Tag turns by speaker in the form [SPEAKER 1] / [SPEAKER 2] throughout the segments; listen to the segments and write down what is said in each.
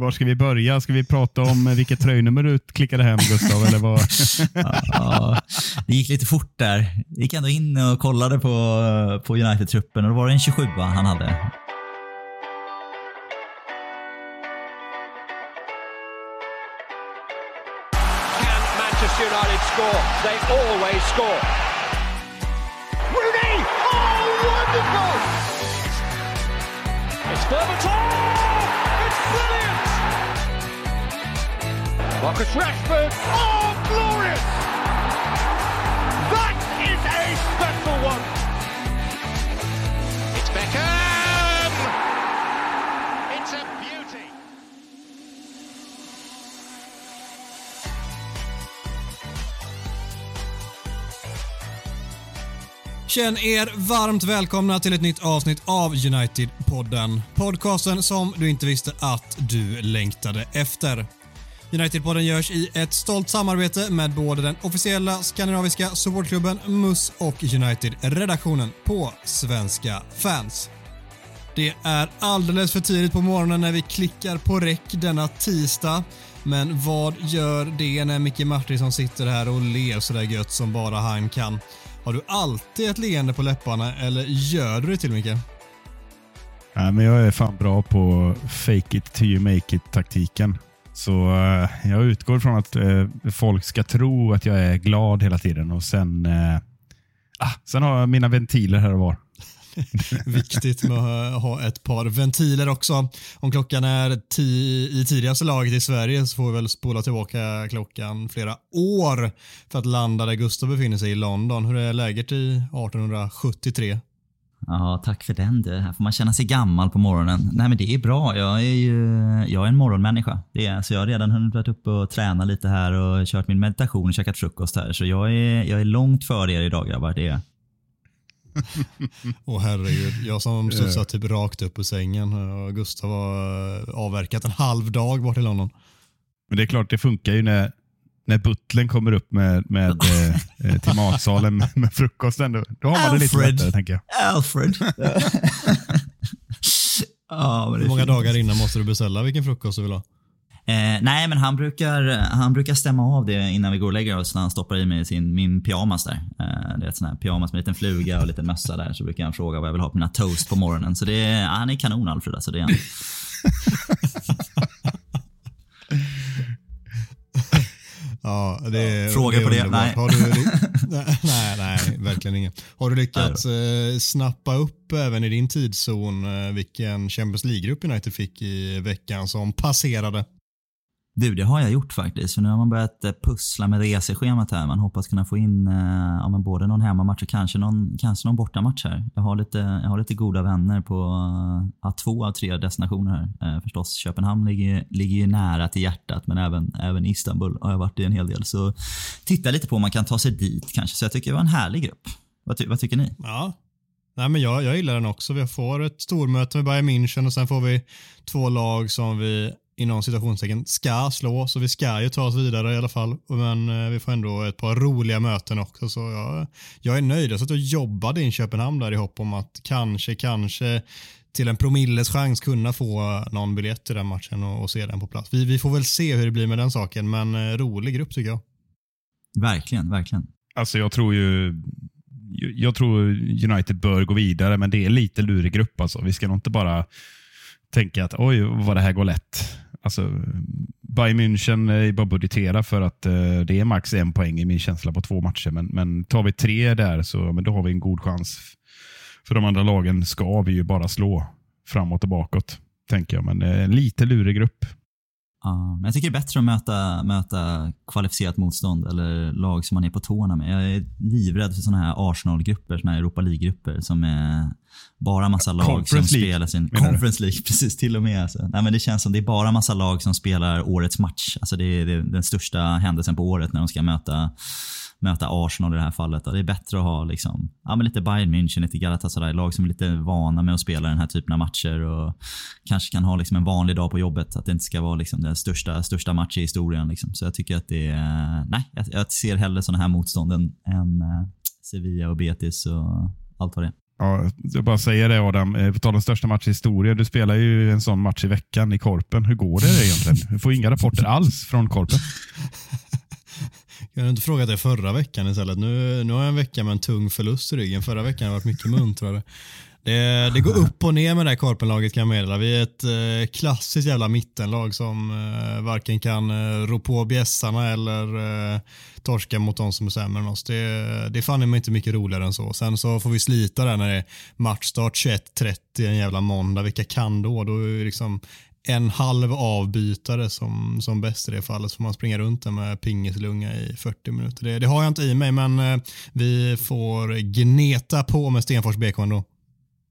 [SPEAKER 1] Var ska vi börja? Ska vi prata om vilket tröjnummer du klickade hem, Gustav? Eller vad?
[SPEAKER 2] ja, det gick lite fort där. Jag gick ändå in och kollade på, på United-truppen och då var det en 27 han hade.
[SPEAKER 3] Can Manchester United score? They always score. Rooney! Oh, wonderful! It's Berbatov! It's brilliant! Marcus Rashford! Oh, glorious! That is a special one! It's Beckham! It's a beauty!
[SPEAKER 4] Känn er varmt välkomna till ett nytt avsnitt av United-podden. Podcasten som du inte visste att du längtade efter. United-podden görs i ett stolt samarbete med både den officiella skandinaviska supportklubben MUS och United-redaktionen på Svenska fans. Det är alldeles för tidigt på morgonen när vi klickar på räck denna tisdag. Men vad gör det när Micke Martinsson sitter här och ler sådär gött som bara han kan? Har du alltid ett leende på läpparna eller gör du det till Micke?
[SPEAKER 1] Nej, men jag är fan bra på fake it till you make it taktiken. Så eh, jag utgår från att eh, folk ska tro att jag är glad hela tiden och sen, eh, ah, sen har jag mina ventiler här och var.
[SPEAKER 4] Viktigt med att ha ett par ventiler också. Om klockan är ti i tidigaste laget i Sverige så får vi väl spola tillbaka klockan flera år för att landa där Gustav befinner sig i London. Hur är läget i 1873?
[SPEAKER 2] Ja, tack för den du. Här får man känna sig gammal på morgonen. Nej men det är bra. Jag är ju jag är en morgonmänniska. Det är, så jag har redan hunnit varit uppe och träna lite här och kört min meditation och käkat frukost här. Så jag är, jag är långt före er idag grabbar. Det är.
[SPEAKER 4] Åh herregud, jag som studsade typ rakt upp ur sängen och Gustav har avverkat en halv dag bort i London.
[SPEAKER 1] Men det är klart, det funkar ju när, när butlern kommer upp med, med, eh, till matsalen med, med frukosten. Då, då har man det lite
[SPEAKER 2] Alfred.
[SPEAKER 1] lättare, tänker jag.
[SPEAKER 2] Alfred. det
[SPEAKER 4] Hur många
[SPEAKER 2] fint.
[SPEAKER 4] dagar innan måste du beställa vilken frukost du vill ha?
[SPEAKER 2] Eh, nej, men han brukar, han brukar stämma av det innan vi går och lägger oss när han stoppar i mig sin, min pyjamas där. Eh, det är ett sån här pyjamas med en liten fluga och en liten mössa där. Så brukar han fråga vad jag vill ha på mina toast på morgonen. Så det är, han är kanon Alfred alltså. Det är han.
[SPEAKER 4] Ja, det
[SPEAKER 2] Fråga
[SPEAKER 4] är
[SPEAKER 2] på det?
[SPEAKER 4] underbart.
[SPEAKER 2] Nej.
[SPEAKER 4] Har du, nej, nej, nej, verkligen ingen. Har du lyckats eh, snappa upp även i din tidszon eh, vilken Champions League-grupp United fick i veckan som passerade?
[SPEAKER 2] Du, det har jag gjort faktiskt. För nu har man börjat eh, pussla med reseschemat här. Man hoppas kunna få in eh, ja, men både någon hemmamatch och kanske någon, kanske någon bortamatch här. Jag har lite, jag har lite goda vänner på eh, ja, två av tre destinationer här. Eh, förstås, Köpenhamn ligger, ligger ju nära till hjärtat, men även, även Istanbul har jag varit i en hel del. Så titta lite på om man kan ta sig dit kanske. Så jag tycker det var en härlig grupp. Vad, ty, vad tycker ni?
[SPEAKER 4] Ja. Nej, men jag, jag gillar den också. Vi får ett stormöte med Bayern München och sen får vi två lag som vi inom citationstecken ska slå, så vi ska ju ta oss vidare i alla fall. Men eh, vi får ändå ett par roliga möten också, så jag, jag är nöjd. Jag satt och jobbade i Köpenhamn där i hopp om att kanske, kanske till en promilles chans kunna få någon biljett till den matchen och, och se den på plats. Vi, vi får väl se hur det blir med den saken, men eh, rolig grupp tycker jag.
[SPEAKER 2] Verkligen, verkligen.
[SPEAKER 1] Alltså jag tror ju jag tror United bör gå vidare, men det är lite lurig grupp. Alltså. Vi ska nog inte bara tänka att oj, vad det här går lätt. Alltså, Bayern München eh, är bara budgetera för att eh, det är max en poäng i min känsla på två matcher. Men, men tar vi tre där så men då har vi en god chans. För de andra lagen ska vi ju bara slå framåt och bakåt, tänker jag. Men eh, en lite lurig grupp.
[SPEAKER 2] Ja, jag tycker det är bättre att möta, möta kvalificerat motstånd eller lag som man är på tårna med. Jag är livrädd för sådana här Arsenal-grupper, sådana här Europa League-grupper som är bara massa lag
[SPEAKER 1] Conference
[SPEAKER 2] som
[SPEAKER 1] League,
[SPEAKER 2] spelar sin... Conference League, precis. Till och med. Alltså. Nej, men det känns som det är bara massa lag som spelar årets match. Alltså det är, det är den största händelsen på året när de ska möta möta Arsenal i det här fallet. Och det är bättre att ha liksom, ja, men lite Bayern München, lite Galatasaray, lag som är lite vana med att spela den här typen av matcher och kanske kan ha liksom en vanlig dag på jobbet. Att det inte ska vara liksom den största, största matchen i historien. Liksom. Så jag tycker att det är, nej, jag, jag ser hellre sådana här motstånd än, än Sevilla och Betis och allt vad det är.
[SPEAKER 1] Ja, jag bara säger det Adam, på tal om största match i historien. Du spelar ju en sån match i veckan i Korpen. Hur går det egentligen? Du får inga rapporter alls från Korpen.
[SPEAKER 4] Jag har inte frågat det förra veckan istället. Nu, nu har jag en vecka med en tung förlust i ryggen. Förra veckan har det varit mycket muntrare. Det, det går upp och ner med det här korpenlaget kan jag meddela. Vi är ett eh, klassiskt jävla mittenlag som eh, varken kan eh, rå på bjässarna eller eh, torska mot de som är sämre än oss. Det, det är fan inte mycket roligare än så. Sen så får vi slita där när det är matchstart 21.30 en jävla måndag. Vilka kan då? Då är liksom en halv avbytare som, som bäst i det fallet. Så får man springa runt där med pingislunga i 40 minuter. Det, det har jag inte i mig men eh, vi får gneta på med Stenfors BK ändå.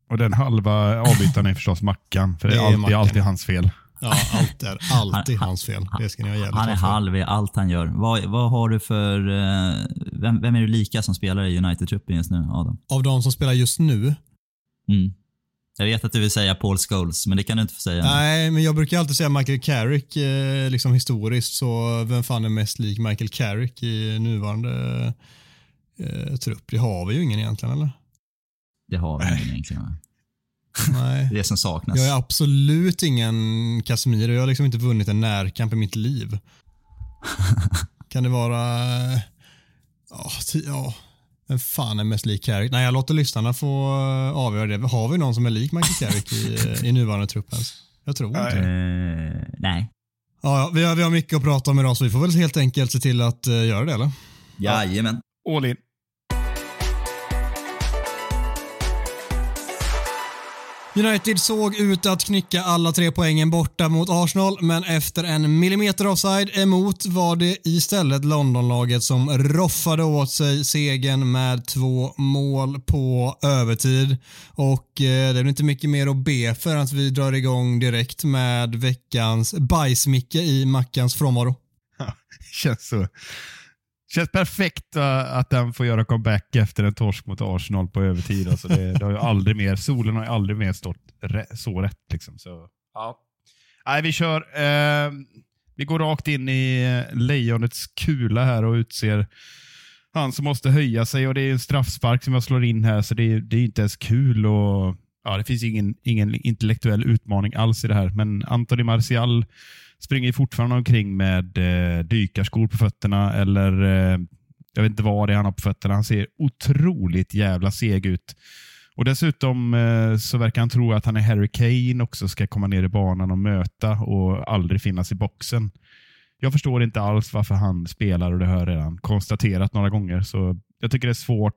[SPEAKER 1] Och den halva avbytaren är förstås Mackan, för det är,
[SPEAKER 4] Det är
[SPEAKER 1] alltid,
[SPEAKER 4] Mackan.
[SPEAKER 1] alltid hans fel.
[SPEAKER 4] Ja, allt är alltid hans fel. Det ska ni ha jävligt
[SPEAKER 2] Han är halv i allt han gör. Vad, vad har du för... eh, Vem, vem är du lika som spelar i United-truppen just nu, Adam?
[SPEAKER 4] Av de som spelar just nu,
[SPEAKER 2] Mm. Jag vet att du vill säga Paul Scholes, men det kan du inte få säga.
[SPEAKER 4] nej, men jag brukar alltid säga Michael Carrick eh, liksom historiskt, så vem fan är mest lik Michael Carrick i nuvarande eh, trupp? Det har vi ju ingen egentligen, eller?
[SPEAKER 2] Det har vi ingen egentligen. va?
[SPEAKER 4] Nej.
[SPEAKER 2] Det som saknas.
[SPEAKER 4] Jag är absolut ingen Casemiro. Jag har liksom inte vunnit en närkamp i mitt liv. kan det vara... eh, Ja, ja. Vem fan är mest lik Carrick? Nej, jag låter lyssnarna få eh, avgöra det. Har vi någon som är lik Michael Carrick i, i nuvarande trupp ens? Jag tror inte det.
[SPEAKER 2] Eh, nej.
[SPEAKER 4] Ja, ja, vi, har, vi har mycket att prata om idag så vi får väl helt enkelt se till att uh, göra det eller?
[SPEAKER 2] Jajamän.
[SPEAKER 1] All in.
[SPEAKER 4] United såg ut att knycka alla tre poängen borta mot Arsenal, men efter en millimeter offside emot var det istället Londonlaget som roffade åt sig segern med två mål på övertid. Och eh, det är väl inte mycket mer att be för att vi drar igång direkt med veckans bajsmicke i Mackans frånvaro.
[SPEAKER 1] Känns så. Känns perfekt uh, att den får göra comeback efter en torsk mot Arsenal på övertid. Alltså det, det har ju aldrig mer, solen har ju aldrig mer stått så rätt. Liksom. Så, ja. Nej, vi kör. Eh, vi går rakt in i eh, lejonets kula här och utser han som måste höja sig. och Det är en straffspark som jag slår in här, så det är, det är inte ens kul. Och, ja, det finns ingen, ingen intellektuell utmaning alls i det här, men Anthony Martial springer fortfarande omkring med eh, dykarskor på fötterna eller eh, jag vet inte vad det är han har på fötterna. Han ser otroligt jävla seg ut. Och Dessutom eh, så verkar han tro att han är Harry Kane också ska komma ner i banan och möta och aldrig finnas i boxen. Jag förstår inte alls varför han spelar och det har jag redan konstaterat några gånger. Så Jag tycker det är svårt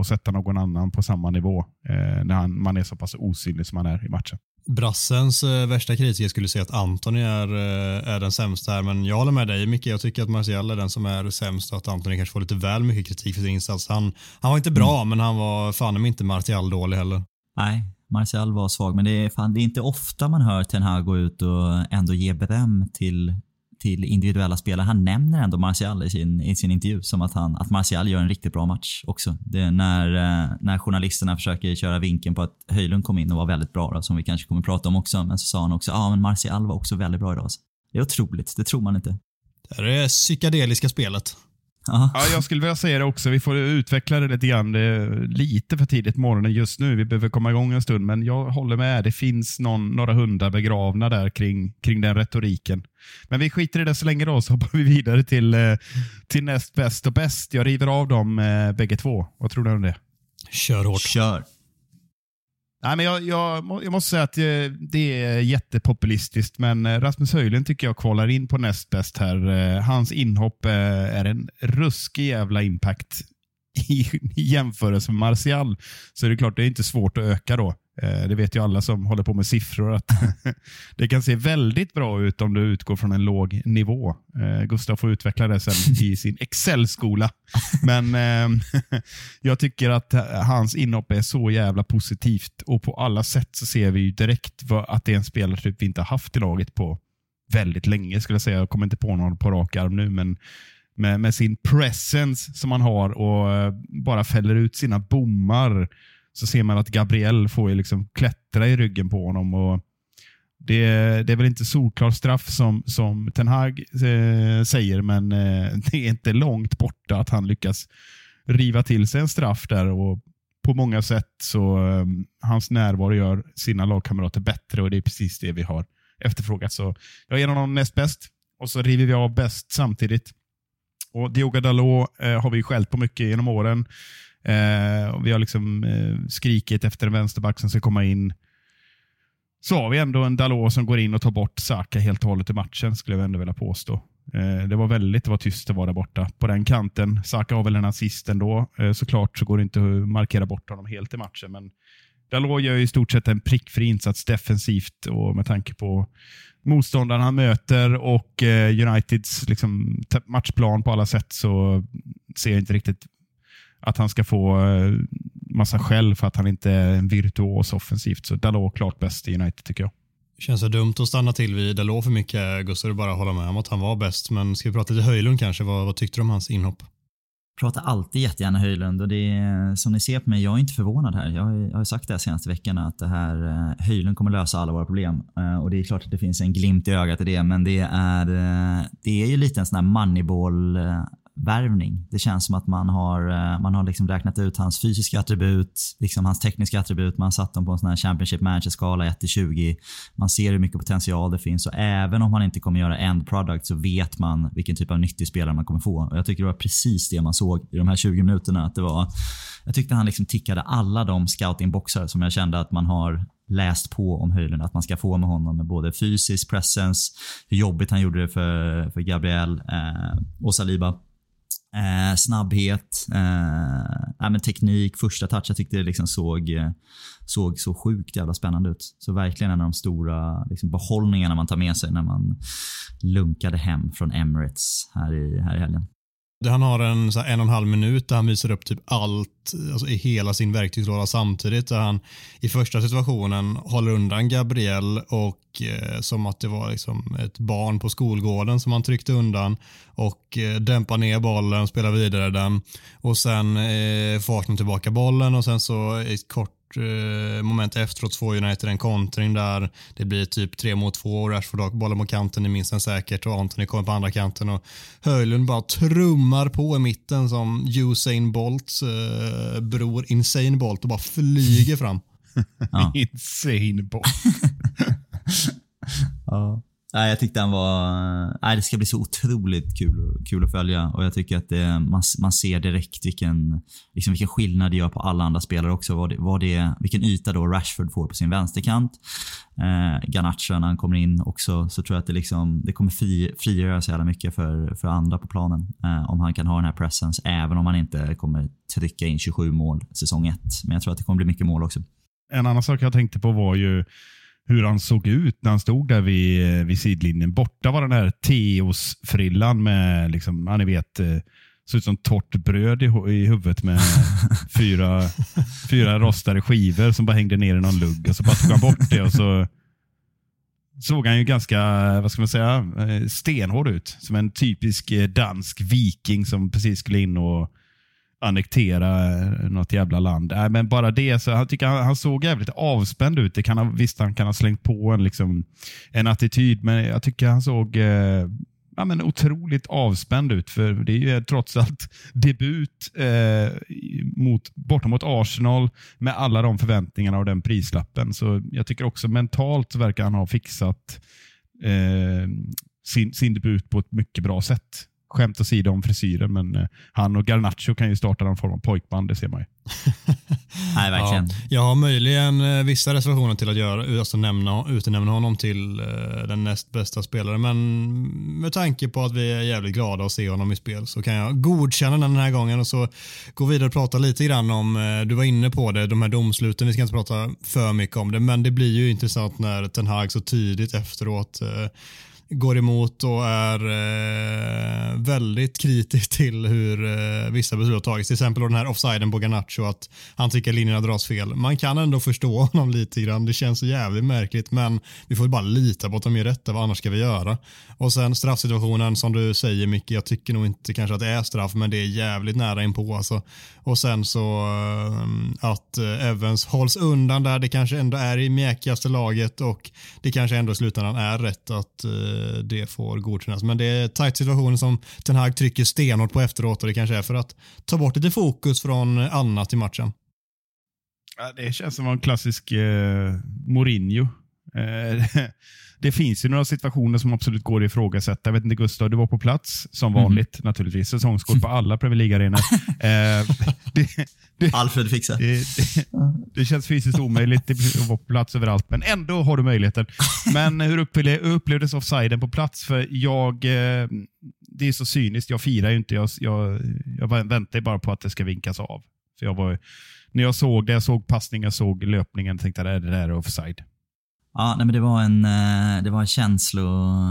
[SPEAKER 1] att sätta någon annan på samma nivå eh, när han, man är så pass osynlig som han är i matchen.
[SPEAKER 4] Brassens eh, värsta kritiker skulle säga att Antoni är, eh, är den sämsta här, men jag håller med dig Micke. Jag tycker att Martial är den som är sämst och att Antoni kanske får lite väl mycket kritik för sin insats. Han, han var inte bra, men han var fan om inte Martial dålig heller.
[SPEAKER 2] Nej, Martial var svag, men det är, fan, det är inte ofta man hör Ten Hag gå ut och ändå ge beröm till, till individuella spelare. Han nämner ändå Martial i sin, i sin intervju som att, han, att Martial gör en riktigt bra match också. Det när, eh, när journalisterna försöker köra vinkeln på att Höjlund kom in och var väldigt bra, då, som vi kanske kommer prata om också. Men så sa han också att ah, men Martial var också väldigt bra idag. Det är otroligt, det tror man inte.
[SPEAKER 4] Det här är det psykedeliska spelet.
[SPEAKER 2] Ja.
[SPEAKER 1] Ja, jag skulle vilja säga det också. Vi får utveckla det lite grann. Det är lite för tidigt på morgonen just nu. Vi behöver komma igång en stund, men jag håller med. Det finns någon, några hundar begravna där kring, kring den retoriken. Men vi skiter i det så länge då, så hoppar vi vidare till, eh, till näst bäst och bäst. Jag river av dem eh, bägge två. Vad tror du om det?
[SPEAKER 4] Kör hårt.
[SPEAKER 2] Kör.
[SPEAKER 1] Nej, men jag, jag, jag måste säga att eh, det är jättepopulistiskt, men eh, Rasmus Höjlund tycker jag kvalar in på näst bäst här. Eh, hans inhopp är en ruskig jävla impact i, i jämförelse med Martial. Så är det klart, det är inte svårt att öka då. Eh, Det vet ju alla som håller på med siffror att det kan se väldigt bra ut om du utgår från en låg nivå. Eh, Gustav får utveckla det sen i sin Excel-skola. Men eh, jag tycker att hans inhopp är så jävla positivt och på alla sätt så ser vi ju direkt att det är en spelartyp vi inte haft i laget på väldigt länge skulle jag säga. Jag kommer inte på någon på rak arm nu, men med, med sin presence som han har och bara fäller ut sina bommar så ser man att Gabriel får ju liksom klättra i ryggen på honom. och det, det är väl inte solklar straff som, som Ten Hag eh, säger, men eh, det är inte långt borta att han lyckas riva till sig en straff där. och på många sätt så eh, hans närvaro gör sina lagkamrater bättre och det är precis det vi har efterfrågat. Så jag ger honom näst bäst och så river vi av bäst samtidigt. Och Diogo Dalot eh, har vi skällt på mycket genom åren. Eh, och vi har liksom eh, skrikit efter en vänsterback som ska komma in. Så har vi ändå en Dalot som går in och tar bort Saka helt och hållet i matchen, skulle jag ändå vilja påstå. Eh, det var väldigt det var tyst att vara där borta. På den kanten, Saka har väl en assist ändå. Eh, såklart så går det inte att markera bort honom helt i matchen, men Dalot gör i stort sett en prickfri insats defensivt och med tanke på motståndaren han möter och eh, Uniteds liksom, matchplan på alla sätt så ser jag inte riktigt att han ska få eh, massa skäll för att han inte är en virtuos offensivt. Så Dalot klart bäst i United tycker jag.
[SPEAKER 4] Känns det dumt att stanna till vid Dalot för mycket, Gustav? Du bara hålla med om att han var bäst. Men ska vi prata lite Höjlund kanske? Vad, vad tyckte du om hans inhopp?
[SPEAKER 2] pratar alltid jättegärna Höjlund och det är, som ni ser på mig, jag är inte förvånad här. Jag har, jag har sagt det här senaste veckorna att det här eh, Höjlund kommer lösa alla våra problem. Uh, och det är klart att det finns en glimt i ögat i det, men det är, det är ju lite en sån här moneyball värvning. Det känns som att man har, eh, man har liksom räknat ut hans fysiska attribut, liksom hans tekniska attribut. Man har satt dem på en sån här Championship Manager-skala 1-20. Man ser hur mycket potential det finns och även om man inte kommer göra end product så vet man vilken typ av nyttig spelare man kommer få. Och Jag tycker det var precis det man såg i de här 20 minuterna. Att det var, jag tyckte han liksom tickade alla de scoutingboxar som jag kände att man har läst på om Höjlund. Att man ska få med honom med både fysisk presence, hur jobbigt han gjorde det för, för Gabriel eh, och Saliba. Eh, snabbhet, eh, men teknik, första touch. Jag tyckte det liksom såg, eh, såg så sjukt jävla spännande ut. Så verkligen en av de stora liksom, behållningarna man tar med sig när man lunkade hem från Emirates här i, här i helgen.
[SPEAKER 4] Han har en, så här, en och en halv minut där han visar upp typ allt alltså, i hela sin verktygslåda samtidigt. Där han i första situationen håller undan Gabriel och eh, som att det var liksom ett barn på skolgården som han tryckte undan och eh, dämpar ner bollen, spelar vidare den och sen eh, får Arsenal tillbaka bollen och sen så ett kort eh, moment efteråt får United en kontring där det blir typ tre mot två och Rashford har bollen mot kanten i minst en säkert och Anthony kommer på andra kanten och Höjlund bara trummar på i mitten som Usain Bolts eh, bror Insane Bolt och bara flyger fram.
[SPEAKER 1] Insane Bolt.
[SPEAKER 2] ja. Nej, jag tyckte han var... Nej, det ska bli så otroligt kul, kul att följa och jag tycker att det, man, man ser direkt vilken, liksom vilken skillnad det gör på alla andra spelare också. Vad det, vad det, vilken yta då Rashford får på sin vänsterkant. Eh, Garnacho när han kommer in också så tror jag att det, liksom, det kommer fri, frigöra så jävla mycket för, för andra på planen. Eh, om han kan ha den här presence även om han inte kommer trycka in 27 mål säsong 1. Men jag tror att det kommer bli mycket mål också.
[SPEAKER 1] En annan sak jag tänkte på var ju hur han såg ut när han stod där vid, vid sidlinjen. Borta var den här Teos-frillan med, liksom, ja, ni vet, eh, såg ut som torrt bröd i, i huvudet med fyra, fyra rostade skivor som bara hängde ner i någon lugg. Och så bara tog han bort det och så såg han ju ganska, vad ska man säga, eh, stenhård ut. Som en typisk eh, dansk viking som precis skulle in och annektera eh, något jävla land. Äh, men bara det, så han, tycker han, han såg jävligt avspänd ut. Det kan ha, visst, han kan ha slängt på en, liksom, en attityd, men jag tycker han såg eh, ja, men otroligt avspänd ut. För det är ju trots allt debut eh, mot, borta mot Arsenal med alla de förväntningarna och den prislappen. Så jag tycker också mentalt verkar han ha fixat eh, sin, sin debut på ett mycket bra sätt skämt åsido om frisyren, men eh, han och Garnacho kan ju starta någon form av pojkband, det ser man ju.
[SPEAKER 2] Nej, verkligen.
[SPEAKER 4] Ja, jag har möjligen eh, vissa reservationer till att göra, alltså nämna, utnämna honom till eh, den näst bästa spelaren, men med tanke på att vi är jävligt glada att se honom i spel så kan jag godkänna den här gången och så gå vidare och prata lite grann om, du var inne på det, de här domsluten, vi ska inte prata för mycket om det, men det blir ju intressant när Ten Hag så tidigt efteråt går emot och är eh, väldigt kritisk till hur eh, vissa beslut har tagits. Till exempel den här offsiden på Garnacho, att han tycker linjerna dras fel. Man kan ändå förstå honom lite grann. Det känns så jävligt märkligt, men vi får bara lita på att de gör rätt. Vad annars ska vi göra? Och sen straffsituationen som du säger Micke, jag tycker nog inte kanske att det är straff, men det är jävligt nära inpå alltså. Och sen så eh, att eh, Evans hålls undan där, det kanske ändå är i mjäkigaste laget och det kanske ändå i slutändan är rätt att eh, Eh, det får godkännas. Men det är tajt situation som Ten Hag trycker stenhårt på efteråt och det kanske är för att ta bort lite fokus från annat i matchen.
[SPEAKER 1] Ja, det känns som en klassisk eh, Mourinho. Eh, det finns ju några situationer som absolut går att ifrågasätta. Jag vet inte Gustav, du var på plats som
[SPEAKER 2] Mhm.
[SPEAKER 1] vanligt naturligtvis. Säsongskort på alla Premier League-arenor. eh,
[SPEAKER 2] Alfred fixar.
[SPEAKER 1] det, det, det känns fysiskt omöjligt att vara på plats överallt, men ändå har du möjligheten. Men hur upple- hur upplevdes offsiden på plats? För jag, eh, det är så cyniskt. Jag firar ju inte. Jag, jag, jag väntar bara på att det ska vinkas av. För jag var, när jag såg det, jag såg passningen, jag såg löpningen, tänkte jag det där är offside.
[SPEAKER 2] Ja, nej, men det var en, eh, det var en känslo,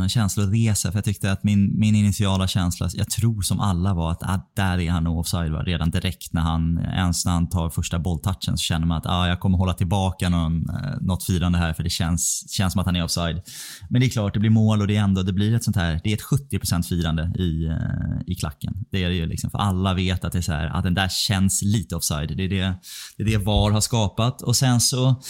[SPEAKER 2] känsloresa. För jag tyckte att min, min initiala känsla, jag tror som alla var att ah, där är han offside. Va? Redan direkt när han, ens när han tar första bolltouchen så känner man att ah, jag kommer hålla tillbaka någon, eh, något firande här för det känns, känns som att han är offside. Men det är klart, det blir mål och det, är ändå, det blir ett sånt här, det är ett 70% firande i, eh, i klacken. Det är det ju liksom. För alla vet att det är så här, att den där känns lite offside. Det är det, det är det VAR har skapat. Och sen så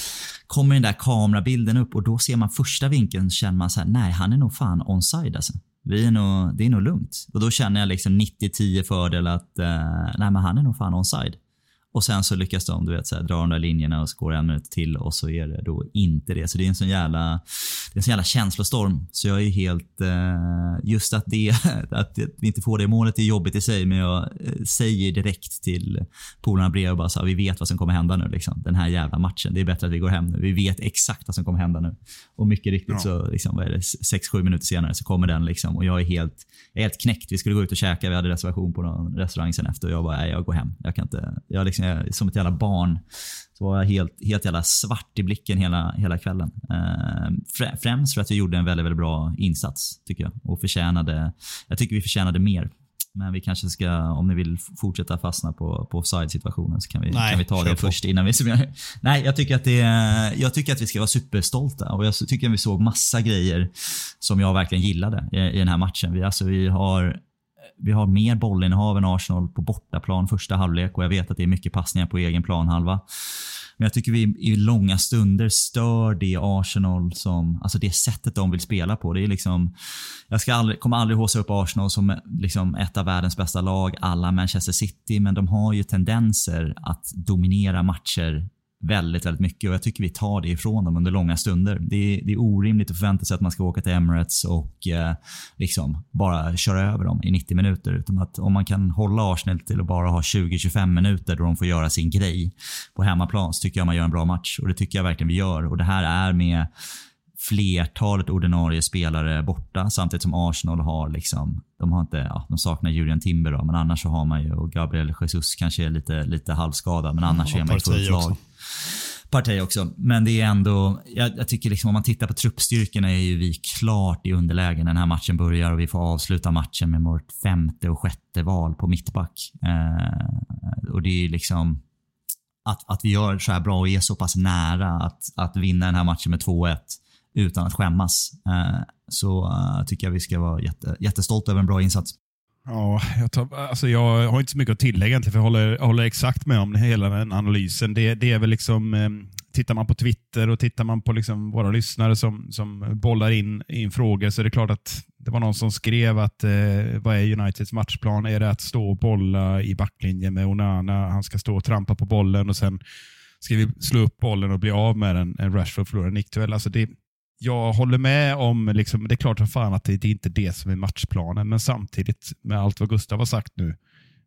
[SPEAKER 2] kommer den där kamerabilden upp och då ser man första vinkeln så känner man så här, nej han är nog fan onside alltså. Vi är nog, det är nog lugnt. Och då känner jag liksom 90-10 fördel att eh, nej men han är nog fan onside. Och sen så lyckas de du vet, så här, dra de där linjerna och så går det en minut till och så är det då inte det. Så det är en sån jävla, det är en sån jävla känslostorm. Så jag är helt... Eh, just att, det, att vi inte får det målet är jobbigt i sig, men jag eh, säger direkt till polarna bredvid bara så här, vi vet vad som kommer hända nu. Liksom. Den här jävla matchen. Det är bättre att vi går hem nu. Vi vet exakt vad som kommer hända nu. Och mycket riktigt
[SPEAKER 1] Ja.
[SPEAKER 2] så, liksom, vad är det, 6-7 minuter senare så kommer den liksom, och jag är helt, jag är helt knäckt. Vi skulle gå ut och käka, vi hade reservation på någon restaurang sen efter och jag bara, nej, jag går hem. Jag kan inte, jag liksom, som ett jävla barn så var jag helt, helt jävla svart i blicken hela, hela kvällen. Eh, frä- främst för att vi gjorde en väldigt, väldigt bra insats, tycker jag. Och förtjänade, jag tycker vi förtjänade mer. Men vi kanske ska, om ni vill fortsätta fastna på, på offside-situationen så kan vi,
[SPEAKER 4] Nej,
[SPEAKER 2] kan vi ta det
[SPEAKER 4] på.
[SPEAKER 2] först innan vi summerar. Nej, jag tycker, att det, jag tycker att vi ska vara superstolta och jag tycker att vi såg massa grejer som jag verkligen gillade i, i den här matchen. Vi, alltså, vi har vi har mer bollinnehav än Arsenal på bortaplan första halvlek och jag vet att det är mycket passningar på egen planhalva. Men jag tycker vi i långa stunder stör det Arsenal som, alltså det sättet de vill spela på. Det är liksom, jag ska aldrig, kommer aldrig håsa upp Arsenal som liksom ett av världens bästa lag, alla Manchester City, men de har ju tendenser att dominera matcher väldigt, väldigt mycket och jag tycker vi tar det ifrån dem under långa stunder. Det är, det är orimligt att förvänta sig att man ska åka till Emirates och eh, liksom bara köra över dem i 90 minuter. Utan att om man kan hålla Arsenal till att bara ha 20-25 minuter då de får göra sin grej på hemmaplan så tycker jag man gör en bra match och det tycker jag verkligen vi gör. Och det här är med flertalet ordinarie spelare borta samtidigt som Arsenal har liksom, de har inte, ja, de saknar Julian Timber då, men annars så har man ju, och Gabriel Jesus kanske är lite, lite halvskadad, men annars
[SPEAKER 4] Ja,
[SPEAKER 2] är man
[SPEAKER 4] Partey
[SPEAKER 2] fullt lag parti också. Men det är ändå, jag, jag tycker liksom om man tittar på truppstyrkorna är ju vi klart i underläge när den här matchen börjar och vi får avsluta matchen med vårt femte och sjätte val på mittback. Eh, och det är liksom att, att vi gör så här bra och är så pass nära att, att vinna den här matchen med 2-1 utan att skämmas. Eh, så eh, tycker jag vi ska vara jätte, jättestolta över en bra insats.
[SPEAKER 1] Ja, jag, tar, alltså jag har inte så mycket att tillägga egentligen, för jag håller, jag håller exakt med om hela den analysen. Det, det är väl liksom, eh, tittar man på Twitter och tittar man på liksom våra lyssnare som, som bollar in, in frågor så är det klart att det var någon som skrev att eh, vad är Uniteds matchplan? Är det att stå och bolla i backlinjen med Onana? Han ska stå och trampa på bollen och sen ska vi slå upp bollen och bli av med den. en Rashford förlorar en nickduell. Alltså det, jag håller med om, liksom, det är klart som fan att det, det är inte det som är matchplanen, men samtidigt med allt vad Gustav har sagt nu,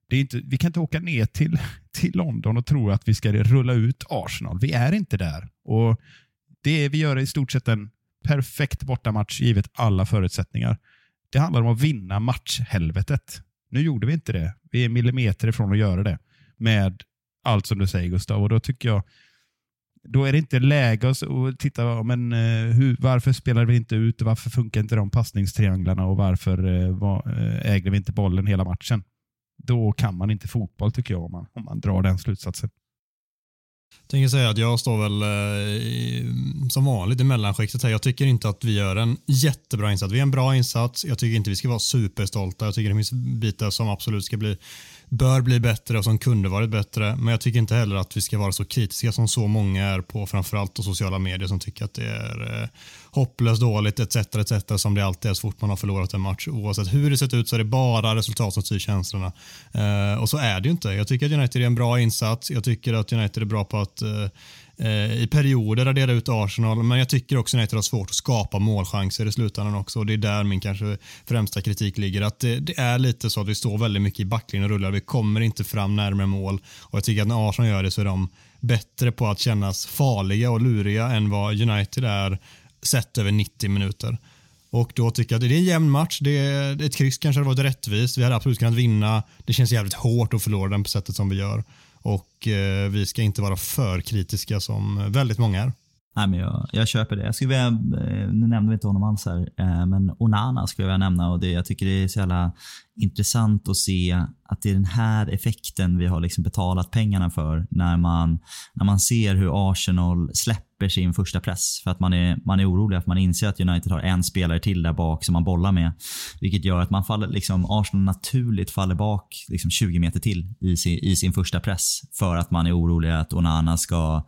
[SPEAKER 1] det är inte, vi kan inte åka ner till, till London och tro att vi ska rulla ut Arsenal. Vi är inte där. Och det Vi gör i stort sett en perfekt bortamatch givet alla förutsättningar. Det handlar om att vinna matchhelvetet. Nu gjorde vi inte det. Vi är millimeter ifrån att göra det med allt som du säger Gustav. Och då tycker jag då är det inte läge att titta, men, eh, hur, varför spelar vi inte ut och varför funkar inte de passningstrianglarna och varför äger var, eh, vi inte bollen hela matchen? Då kan man inte fotboll tycker jag om man, om man drar den slutsatsen.
[SPEAKER 4] Jag tänker säga att jag står väl eh, som vanligt i mellanskiktet här. Jag tycker inte att vi gör en jättebra insats. Vi är en bra insats. Jag tycker inte vi ska vara superstolta. Jag tycker det finns bitar som absolut ska bli bör bli bättre och som kunde varit bättre. Men jag tycker inte heller att vi ska vara så kritiska som så många är på framförallt sociala medier som tycker att det är eh, hopplöst dåligt etc. etc. som det alltid är så fort man har förlorat en match. Oavsett hur det sett ut så är det bara resultat som styr känslorna. Eh, och så är det ju inte. Jag tycker att United är en bra insats. Jag tycker att United är bra på att eh, Eh, i perioder radera ut Arsenal, men jag tycker också att United har svårt att skapa målchanser i slutändan också och det är där min kanske främsta kritik ligger. Att det, det är lite så att vi står väldigt mycket i backlinjen och rullar. Vi kommer inte fram närmare mål och jag tycker att när Arsenal gör det så är de bättre på att kännas farliga och luriga än vad United är sett över 90 minuter. Och då tycker jag att det är en jämn match. Det är, ett kryss kanske hade varit rättvist. Vi hade absolut kunnat vinna. Det känns jävligt hårt att förlora den på sättet som vi gör. Och eh, vi ska inte vara för kritiska som väldigt många är.
[SPEAKER 2] Nej, men jag, jag köper det. Jag skulle vilja, eh, nu nämnde vi inte honom alls här, eh, men Onana skulle jag vilja nämna och det, jag tycker det är så jävla intressant att se att det är den här effekten vi har liksom betalat pengarna för när man, när man ser hur Arsenal släpper sin första press. För att man är, man är orolig, att man inser att United har en spelare till där bak som man bollar med. Vilket gör att man faller, liksom, Arsenal naturligt faller bak liksom 20 meter till i sin, i sin första press. För att man är orolig att Onana ska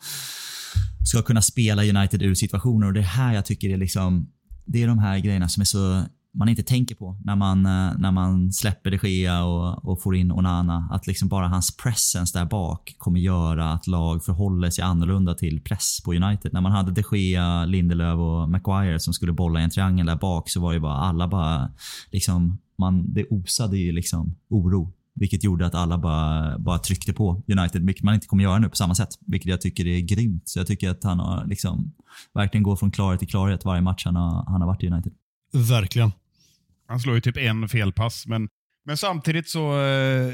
[SPEAKER 2] ska kunna spela United ur situationer och det är här jag tycker det är liksom det är de här grejerna som är så man inte tänker på när man, eh, när man släpper de Gea och, och får in Onana. Att liksom bara hans presence där bak kommer göra att lag förhåller sig annorlunda till press på United. När man hade de Gea, Lindelöf och Maguire som skulle bolla i en triangel där bak så var ju bara alla bara liksom man, det osade ju liksom oro vilket gjorde att alla bara, bara tryckte på United, vilket man inte kommer göra nu på samma sätt. Vilket jag tycker är grymt. Så jag tycker att han har liksom verkligen går från klarhet till klarhet varje match han har, han har varit i United.
[SPEAKER 4] Verkligen.
[SPEAKER 1] Han slår ju typ en felpass, men, men samtidigt så eh,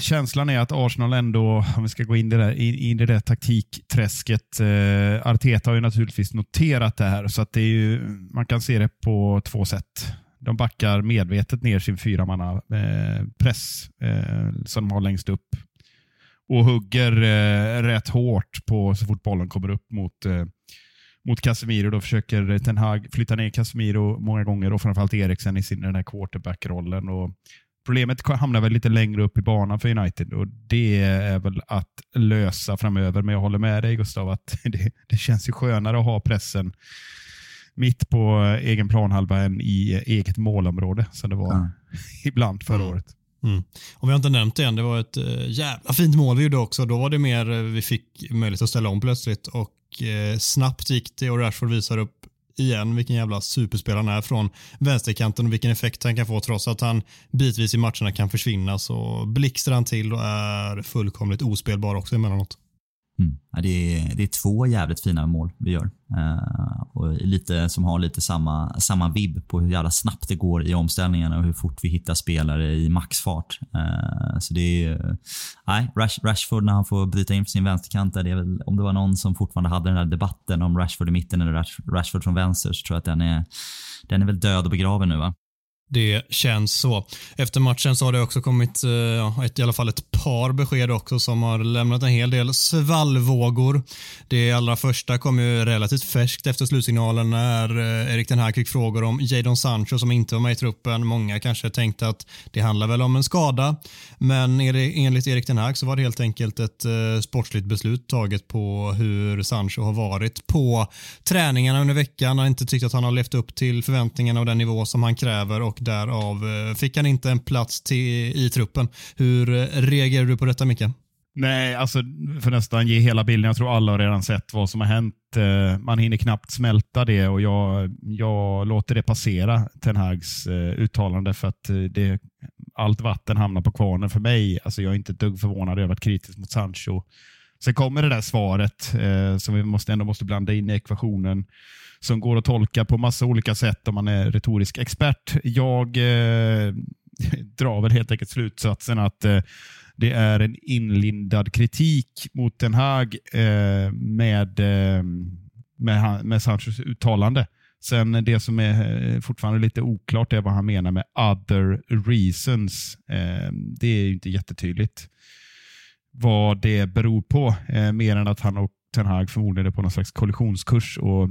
[SPEAKER 1] känslan är att Arsenal ändå, om vi ska gå in, det där, in, in i det där taktikträsket, eh, Arteta har ju naturligtvis noterat det här, så att det är ju, man kan se det på två sätt. De backar medvetet ner sin fyramanna eh, press eh, som de har längst upp och hugger eh, rätt hårt på så fort bollen kommer upp mot, eh, mot Casemiro. Då försöker Ten Hag flytta ner Casemiro många gånger och framförallt Eriksen i sin den här quarterback-rollen. Och Problemet hamnar väl lite längre upp i banan för United och det är väl att lösa framöver. Men jag håller med dig Gustav att det, det känns ju skönare att ha pressen mitt på egen planhalva än i eget målområde som det var ja. ibland förra året.
[SPEAKER 4] Mm. Och vi har inte nämnt det än, det var ett äh, jävla fint mål vi gjorde också. Då var det mer, vi fick möjlighet att ställa om plötsligt och äh, snabbt gick det och Rashford visar upp igen vilken jävla superspelare han är från vänsterkanten och vilken effekt han kan få trots att han bitvis i matcherna kan försvinna så blixtrar han till och är fullkomligt ospelbar också emellanåt.
[SPEAKER 2] Mm. Ja, det, är, det är två jävligt fina mål vi gör. Uh, och lite, som har lite samma, samma vibb på hur jävla snabbt det går i omställningarna och hur fort vi hittar spelare i maxfart. Uh, så det är... Nej, Rash, Rashford när han får bryta in för sin vänsterkant, det är väl, om det var någon som fortfarande hade den där debatten om Rashford i mitten eller Rash, Rashford från vänster så tror jag att den är, den är väl död och begraven nu va?
[SPEAKER 4] Det känns så. Efter matchen så har det också kommit uh, ett, i alla fall ett par besked också som har lämnat en hel del svallvågor. Det allra första kom ju relativt färskt efter slutsignalen när eh, Erik Den Hag fick frågor om Jadon Sancho som inte var med i truppen. Många kanske tänkte att det handlar väl om en skada, men enligt Erik Den Hag så var det helt enkelt ett eh, sportsligt beslut taget på hur Sancho har varit på träningarna under veckan. Han har inte tyckt att han har levt upp till förväntningarna och den nivå som han kräver och därav eh, fick han inte en plats till, i truppen. Hur eh, reagerar du på detta Micke?
[SPEAKER 1] Nej, alltså för nästan ge hela bilden. Jag tror alla har redan sett vad som har hänt. Eh, man hinner knappt smälta det och jag, jag låter det passera Ten Hags uttalande för att det, allt vatten hamnar på kvarnen för mig. Alltså jag är inte ett dugg förvånad över att kritisk mot Sancho. Sen kommer det där svaret eh, som vi måste, ändå måste blanda in i ekvationen som går att tolka på massa olika sätt om man är retorisk expert. Jag eh, drar väl helt enkelt slutsatsen att eh, det är en inlindad kritik mot Den Haag eh, med, eh, med, med Sanchos uttalande. Sen det som är eh, fortfarande lite oklart är vad han menar med other reasons. Eh, det är ju inte jättetydligt vad det beror på, eh, mer än att han och Ten Hag förmodligen är på någon slags kollisionskurs och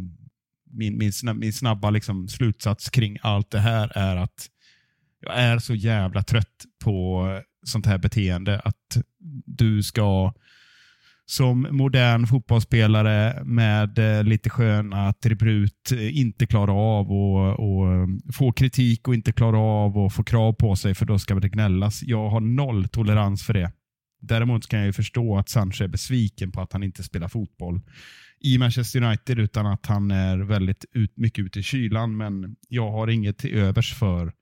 [SPEAKER 1] min, min, min snabba liksom slutsats kring allt det här är att jag är så jävla trött på sånt här beteende. Att du ska som modern fotbollsspelare med eh, lite sköna attribut eh, inte klara av och, och eh, få kritik och inte klara av och få krav på sig för då ska det gnällas. Jag har noll tolerans för det. Däremot kan jag ju förstå att Sancho är besviken på att han inte spelar fotboll i Manchester United utan att han är väldigt ut, mycket ute i kylan. Men jag har inget till övers för,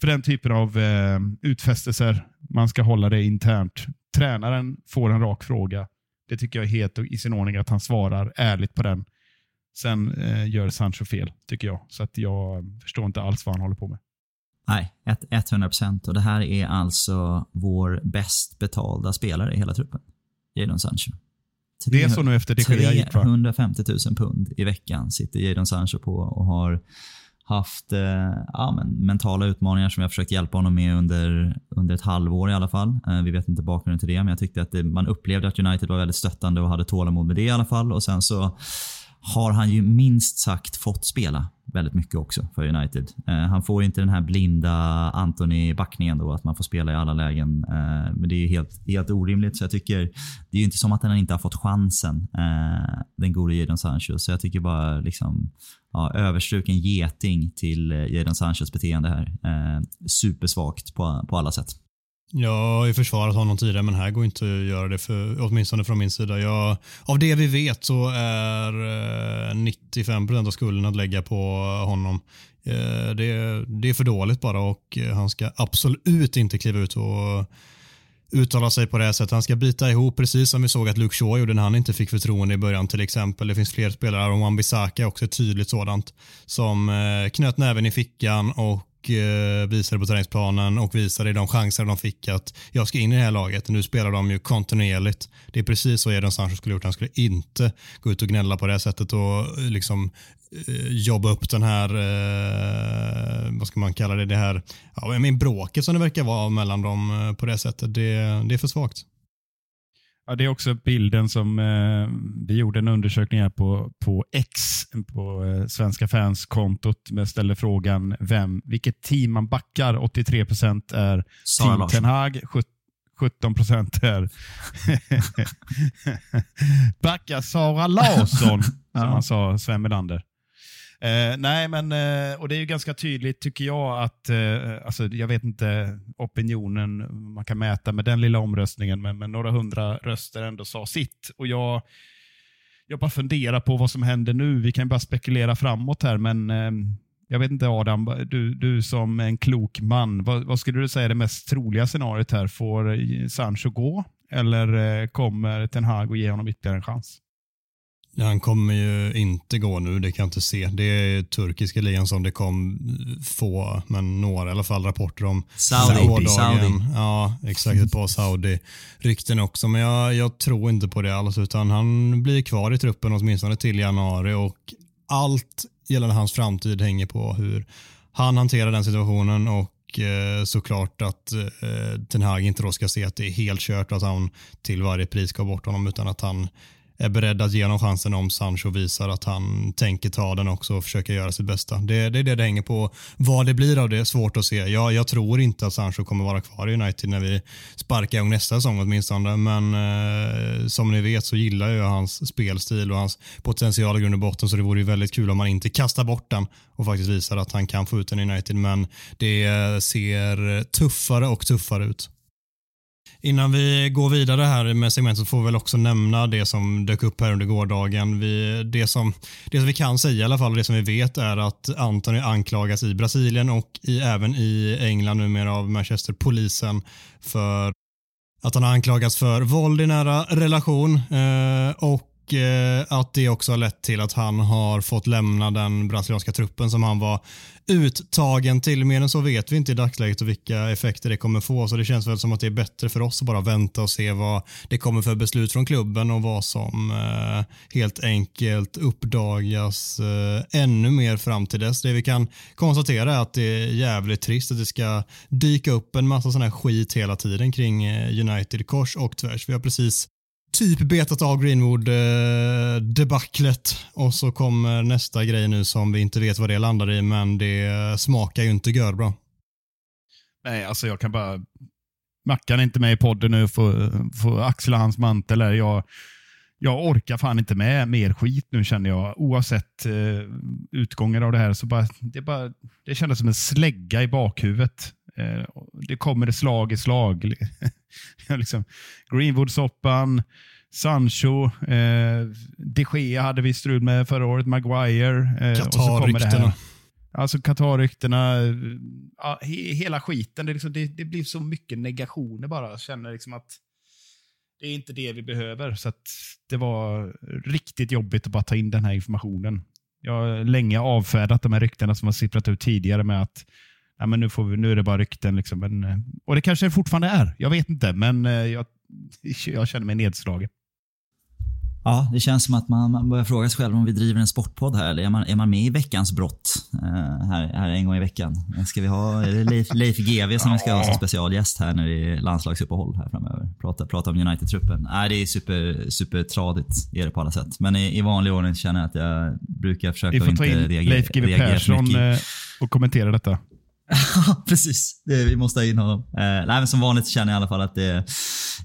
[SPEAKER 1] för den typen av eh, utfästelser. Man ska hålla det internt. Tränaren får en rak fråga. Det tycker jag är helt i sin ordning att han svarar ärligt på den. Sen eh, gör Sancho fel, tycker jag. Så att jag förstår inte alls vad han håller på med.
[SPEAKER 2] Nej, 100 procent. Och det här är alltså vår bäst betalda spelare i hela truppen. Jadon Sancho.
[SPEAKER 1] Det är så nu efter de Gea gick va?
[SPEAKER 2] 350 000 pund i veckan sitter Jadon Sancho på och har haft eh, ja, men, mentala utmaningar som jag försökt hjälpa honom med under, under ett halvår i alla fall. Eh, vi vet inte bakgrunden till det, men jag tyckte att det, man upplevde att United var väldigt stöttande och hade tålamod med det i alla fall. Och Sen så har han ju minst sagt fått spela väldigt mycket också för United. Eh, han får inte den här blinda Anthony-backningen då, att man får spela i alla lägen. Eh, men det är helt, helt orimligt, så jag tycker det är ju inte som att han inte har fått chansen, eh, den gode Jadon Sancho. Så jag tycker bara liksom, ja, överstruken geting till eh, Jadon Sanchos beteende här. Eh, supersvagt på, på alla sätt.
[SPEAKER 4] Jag har ju försvarat honom tidigare men här går inte att göra det, för, åtminstone från min sida. Jag, av det vi vet så är eh, 95% av skulden att lägga på honom. Eh, det, det är för dåligt bara och han ska absolut inte kliva ut och uttala sig på det här sättet. Han ska bita ihop precis som vi såg att Luke Shaw gjorde när han inte fick förtroende i början till exempel. Det finns fler spelare, Aron Wan-Bissaka är också ett tydligt sådant, som eh, knöt näven i fickan och eh, visade på träningsplanen och visade de chanser de fick att jag ska in i det här laget. Nu spelar de ju kontinuerligt. Det är precis så Jadon Sancho skulle gjort. Han skulle inte gå ut och gnälla på det här sättet och eh, liksom eh, jobba upp den här, eh, vad ska man kalla det, det här, ja, men bråket som det verkar vara mellan dem eh, på det sättet. Det, det är för svagt.
[SPEAKER 1] Ja, det är också bilden som eh, vi gjorde en undersökning här på, på X, på eh, Svenska fans-kontot. Jag ställde frågan vem, vilket team man backar. 83 procent är
[SPEAKER 2] Sara
[SPEAKER 1] Team
[SPEAKER 2] Larsson.
[SPEAKER 1] Ten Hag, 17 procent är backa Sara Larsson, som han sa, Sven Melander. Eh, nej, men eh, och det är ju ganska tydligt tycker jag att, eh, alltså, jag vet inte opinionen man kan mäta med den lilla omröstningen, men, men några hundra röster ändå sa sitt. Och jag, jag bara funderar på vad som händer nu. Vi kan ju bara spekulera framåt här, men eh, jag vet inte Adam, du, du som en klok man, vad, vad skulle du säga är det mest troliga scenariot här? Får Sancho gå eller eh, kommer Ten Hag att ge honom ytterligare en chans?
[SPEAKER 4] Han kommer ju inte gå nu, det kan jag inte se. Det är turkiska ligan som det kom få, men några i alla fall rapporter om
[SPEAKER 2] Saudi.
[SPEAKER 4] gårdagen.
[SPEAKER 2] Saudi.
[SPEAKER 4] Ja, exakt. Ett par Saudi-rykten också, men jag, jag tror inte på det alls, utan han blir kvar i truppen åtminstone till januari och allt gällande hans framtid hänger på hur han hanterar den situationen och eh, såklart att eh, Ten Hag inte då ska se att det är helt kört och att han till varje pris ska bort honom utan att han är beredd att ge honom chansen om Sancho visar att han tänker ta den också och försöka göra sitt bästa. Det, det är det det hänger på. Vad det blir av det är svårt att se. Jag, jag tror inte att Sancho kommer vara kvar i United när vi sparkar igång nästa säsong åtminstone. Men eh, som ni vet så gillar jag hans spelstil och hans potential i grund och botten så det vore ju väldigt kul om man inte kastar bort den och faktiskt visar att han kan få ut den i United. Men det eh, ser tuffare och tuffare ut. Innan vi går vidare här med segmentet så får vi väl också nämna det som dök upp här under gårdagen. Vi, det, som, det som vi kan säga i alla fall och det som vi vet är att Anthony anklagas i Brasilien och i, även i England numera av Manchesterpolisen för att han har anklagats för våld i nära relation eh, och eh, att det också har lett till att han har fått lämna den brasilianska truppen som han var uttagen till. Mer än så vet vi inte i dagsläget och vilka effekter det kommer få. Så det känns väl som att det är bättre för oss att bara vänta och se vad det kommer för beslut från klubben och vad som eh, helt enkelt uppdagas eh, ännu mer fram till dess. Det vi kan konstatera är att det är jävligt trist att det ska dyka upp en massa sån här skit hela tiden kring eh, United kors och tvärs. Vi har precis typ betat av Greenwood eh, debaclet och så kommer eh, nästa grej nu som vi inte vet vad det landar i men det eh, smakar ju inte görbra.
[SPEAKER 1] Nej, alltså jag kan bara Mackan är inte med i podden nu, för, får axla hans mantel. Här. Jag, jag orkar fan inte med mer skit nu känner jag. Oavsett eh, utgången av det här. så bara, Det, bara, det kändes som en slägga i bakhuvudet. Eh, det kommer slag i slag. liksom, Greenwood-soppan, Sancho, eh, de Gea hade vi strul med förra året, Maguire.
[SPEAKER 4] Eh, Qatar-ryktena.
[SPEAKER 1] Alltså Qatar-ryktena, ja, he, hela skiten. Det, liksom, det, det, blir så mycket negationer bara. Jag känner liksom att det är inte det vi behöver. Så det var riktigt jobbigt att bara ta in den här informationen. Jag har länge avfärdat de här ryktena som har sipprat ut tidigare med att ja, men nu, får vi, nu är det bara rykten. Liksom. Men, och det kanske det fortfarande är. Jag vet inte, men eh, jag, jag känner mig nedslagen.
[SPEAKER 2] Ja, det känns som att man börjar fråga sig själv om vi driver en sportpodd här. Eller är man, är man med i veckans brott uh, här, här en gång i veckan? Ska vi ha, är det Leif, Leif GW som vi ska ha som specialgäst här när det är landslagsuppehåll här framöver? Prata, prata om United-truppen. Nej, det är super, super tradigt är det på alla sätt. Men i, i vanlig ordning känner jag att jag brukar försöka
[SPEAKER 1] inte. Vi får ta in Leif GW Persson eh, och kommentera detta.
[SPEAKER 2] Ja, precis. Det, vi måste ha in honom. Eh, nej, men som vanligt känner jag i alla fall att det,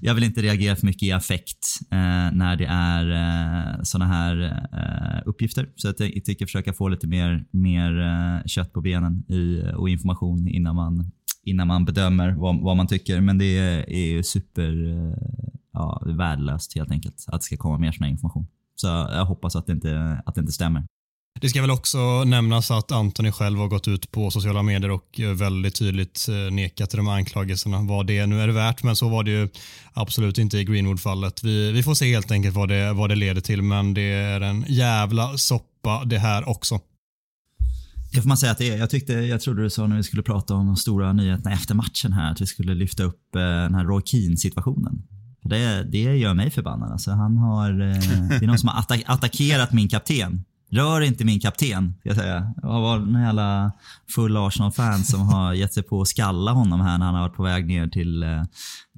[SPEAKER 2] jag vill inte reagera för mycket i affekt eh, när det är eh, såna här eh, uppgifter. Så att jag tycker försöka få lite mer, mer eh, kött på benen i, och information innan man, innan man bedömer vad, vad man tycker. Men det är ju super eh, ja, värdelöst helt enkelt att det ska komma mer sån här information. Så jag hoppas att det inte, att det inte stämmer.
[SPEAKER 4] Det ska väl också nämnas att Anthony själv har gått ut på sociala medier och eh, väldigt tydligt eh, nekat till de här anklagelserna. Vad det nu är värt, men så var det ju absolut inte i Greenwood-fallet. Vi, vi får se helt enkelt vad det, vad det leder till, men det är en jävla soppa det här också.
[SPEAKER 2] Det får man säga att det är. Jag, tyckte, jag trodde du sa när vi skulle prata om de stora nyheterna efter matchen här, att vi skulle lyfta upp eh, den här Roy Keane-situationen. Det, det gör mig förbannad. Alltså, han har, det är någon som har attack attackerat min kapten Rör inte min kapten, ska jag säga. Det var en jävla full Arsenal-fan som har gett sig på att skalla honom här när han har varit på väg ner till, eh,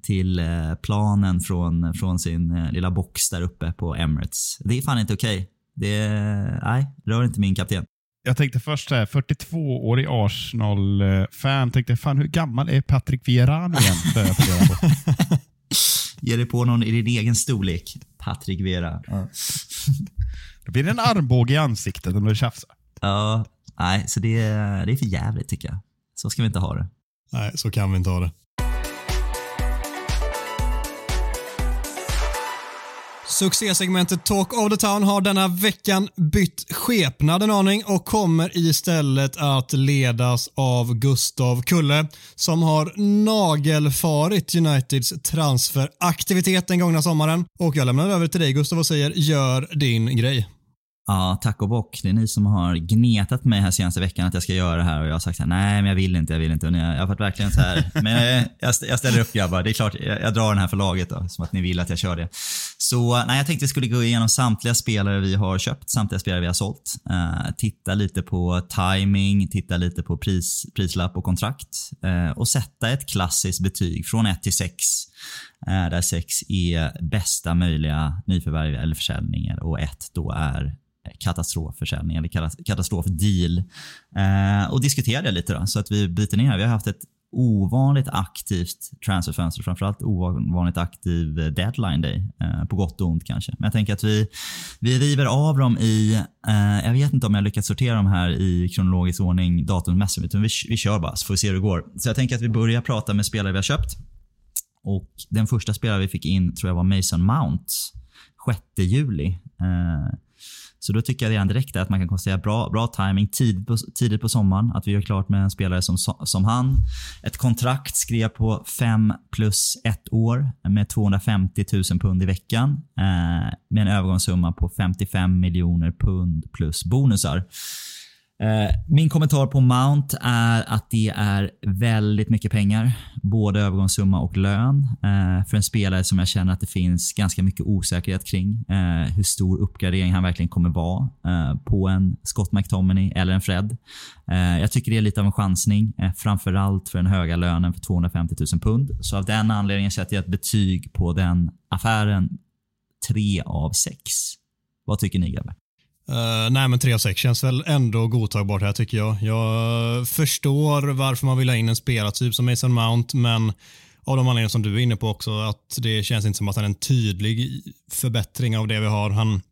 [SPEAKER 2] till eh, planen från, från sin eh, lilla box där uppe på Emirates. Det är fan inte okej. Okay. Det, nej, rör inte min kapten.
[SPEAKER 1] Jag tänkte först såhär, 42-årig Arsenal-fan. Tänkte, fan hur gammal är Patrick Vieira igen?
[SPEAKER 2] Ge dig på någon i din egen storlek. Patrick Vieira. Ja.
[SPEAKER 1] Då blir det en armbåge i ansiktet om du tjafsar.
[SPEAKER 2] Ja, nej, så det, det är för jävligt tycker jag. Så ska vi inte ha det.
[SPEAKER 4] Nej, så kan vi inte ha det. Succésegmentet Talk of the Town har denna veckan bytt skepnad en aning och kommer istället att ledas av Gustav Kulle som har nagelfarit Uniteds transferaktivitet den gångna sommaren. Och jag lämnar över till dig Gustav och säger gör din grej.
[SPEAKER 2] Ja, tack och bock. Det är ni som har gnetat mig här senaste veckan att jag ska göra det här och jag har sagt så här, nej men jag vill inte, jag vill inte. Och jag har varit verkligen så här, men eh, jag, jag ställer upp grabbar. Det är klart, jag, jag drar den här för laget då, som att ni vill att jag kör det. Så nej, jag tänkte vi skulle gå igenom samtliga spelare vi har köpt, samtliga spelare vi har sålt. Uh, titta lite på timing, titta lite på pris, prislapp och kontrakt. Uh, och sätta ett klassiskt betyg från 1 till 6. Eh, där 6 är bästa möjliga nyförvärv eller försäljningar och 1 då är katastrofförsäljning eller katastrofdeal. Eh, och diskutera det lite då, så att vi bryter ner. Vi har haft ett ovanligt aktivt transferfönster, framförallt ovanligt aktiv deadline day. Eh, på gott och ont kanske. Men jag tänker att vi, vi river av dem i, eh, jag vet inte om jag lyckats sortera dem här i kronologisk ordning datummässigt, utan vi, vi kör bara så får vi se hur det går. Så jag tänker att vi börjar prata med spelare vi har köpt. Och den första spelare vi fick in tror jag var Mason Mount. 6 juli. Eh, så då tycker jag redan direkt att man kan konstatera bra, bra timing tidigt på, tidigt på sommaren. Att vi gör klart med en spelare som, som han. Ett kontrakt skrev på 5 plus 1 år med 250 000 pund i veckan. Eh, med en övergångssumma på 55 miljoner pund plus bonusar. Eh, min kommentar på Mount är att det är väldigt mycket pengar. Både övergångssumma och lön. Eh, för en spelare som jag känner att det finns ganska mycket osäkerhet kring. Eh, hur stor uppgradering han verkligen kommer vara på en Scott McTominay eller en Fred. Jag tycker det är lite av en chansning. Framförallt för den höga lönen för 250 000 pund. Så av den anledningen sätter jag ett betyg på den affären 3 av 6. Vad tycker ni grabbar?
[SPEAKER 4] Uh, nej men 3 av 6 känns väl ändå godtagbart här tycker jag. Jag förstår varför man vill ha in en spelartyp som Mason Mount men av de anledningar som du är inne på också, att det känns inte som att han är en tydlig förbättring av det vi har. Han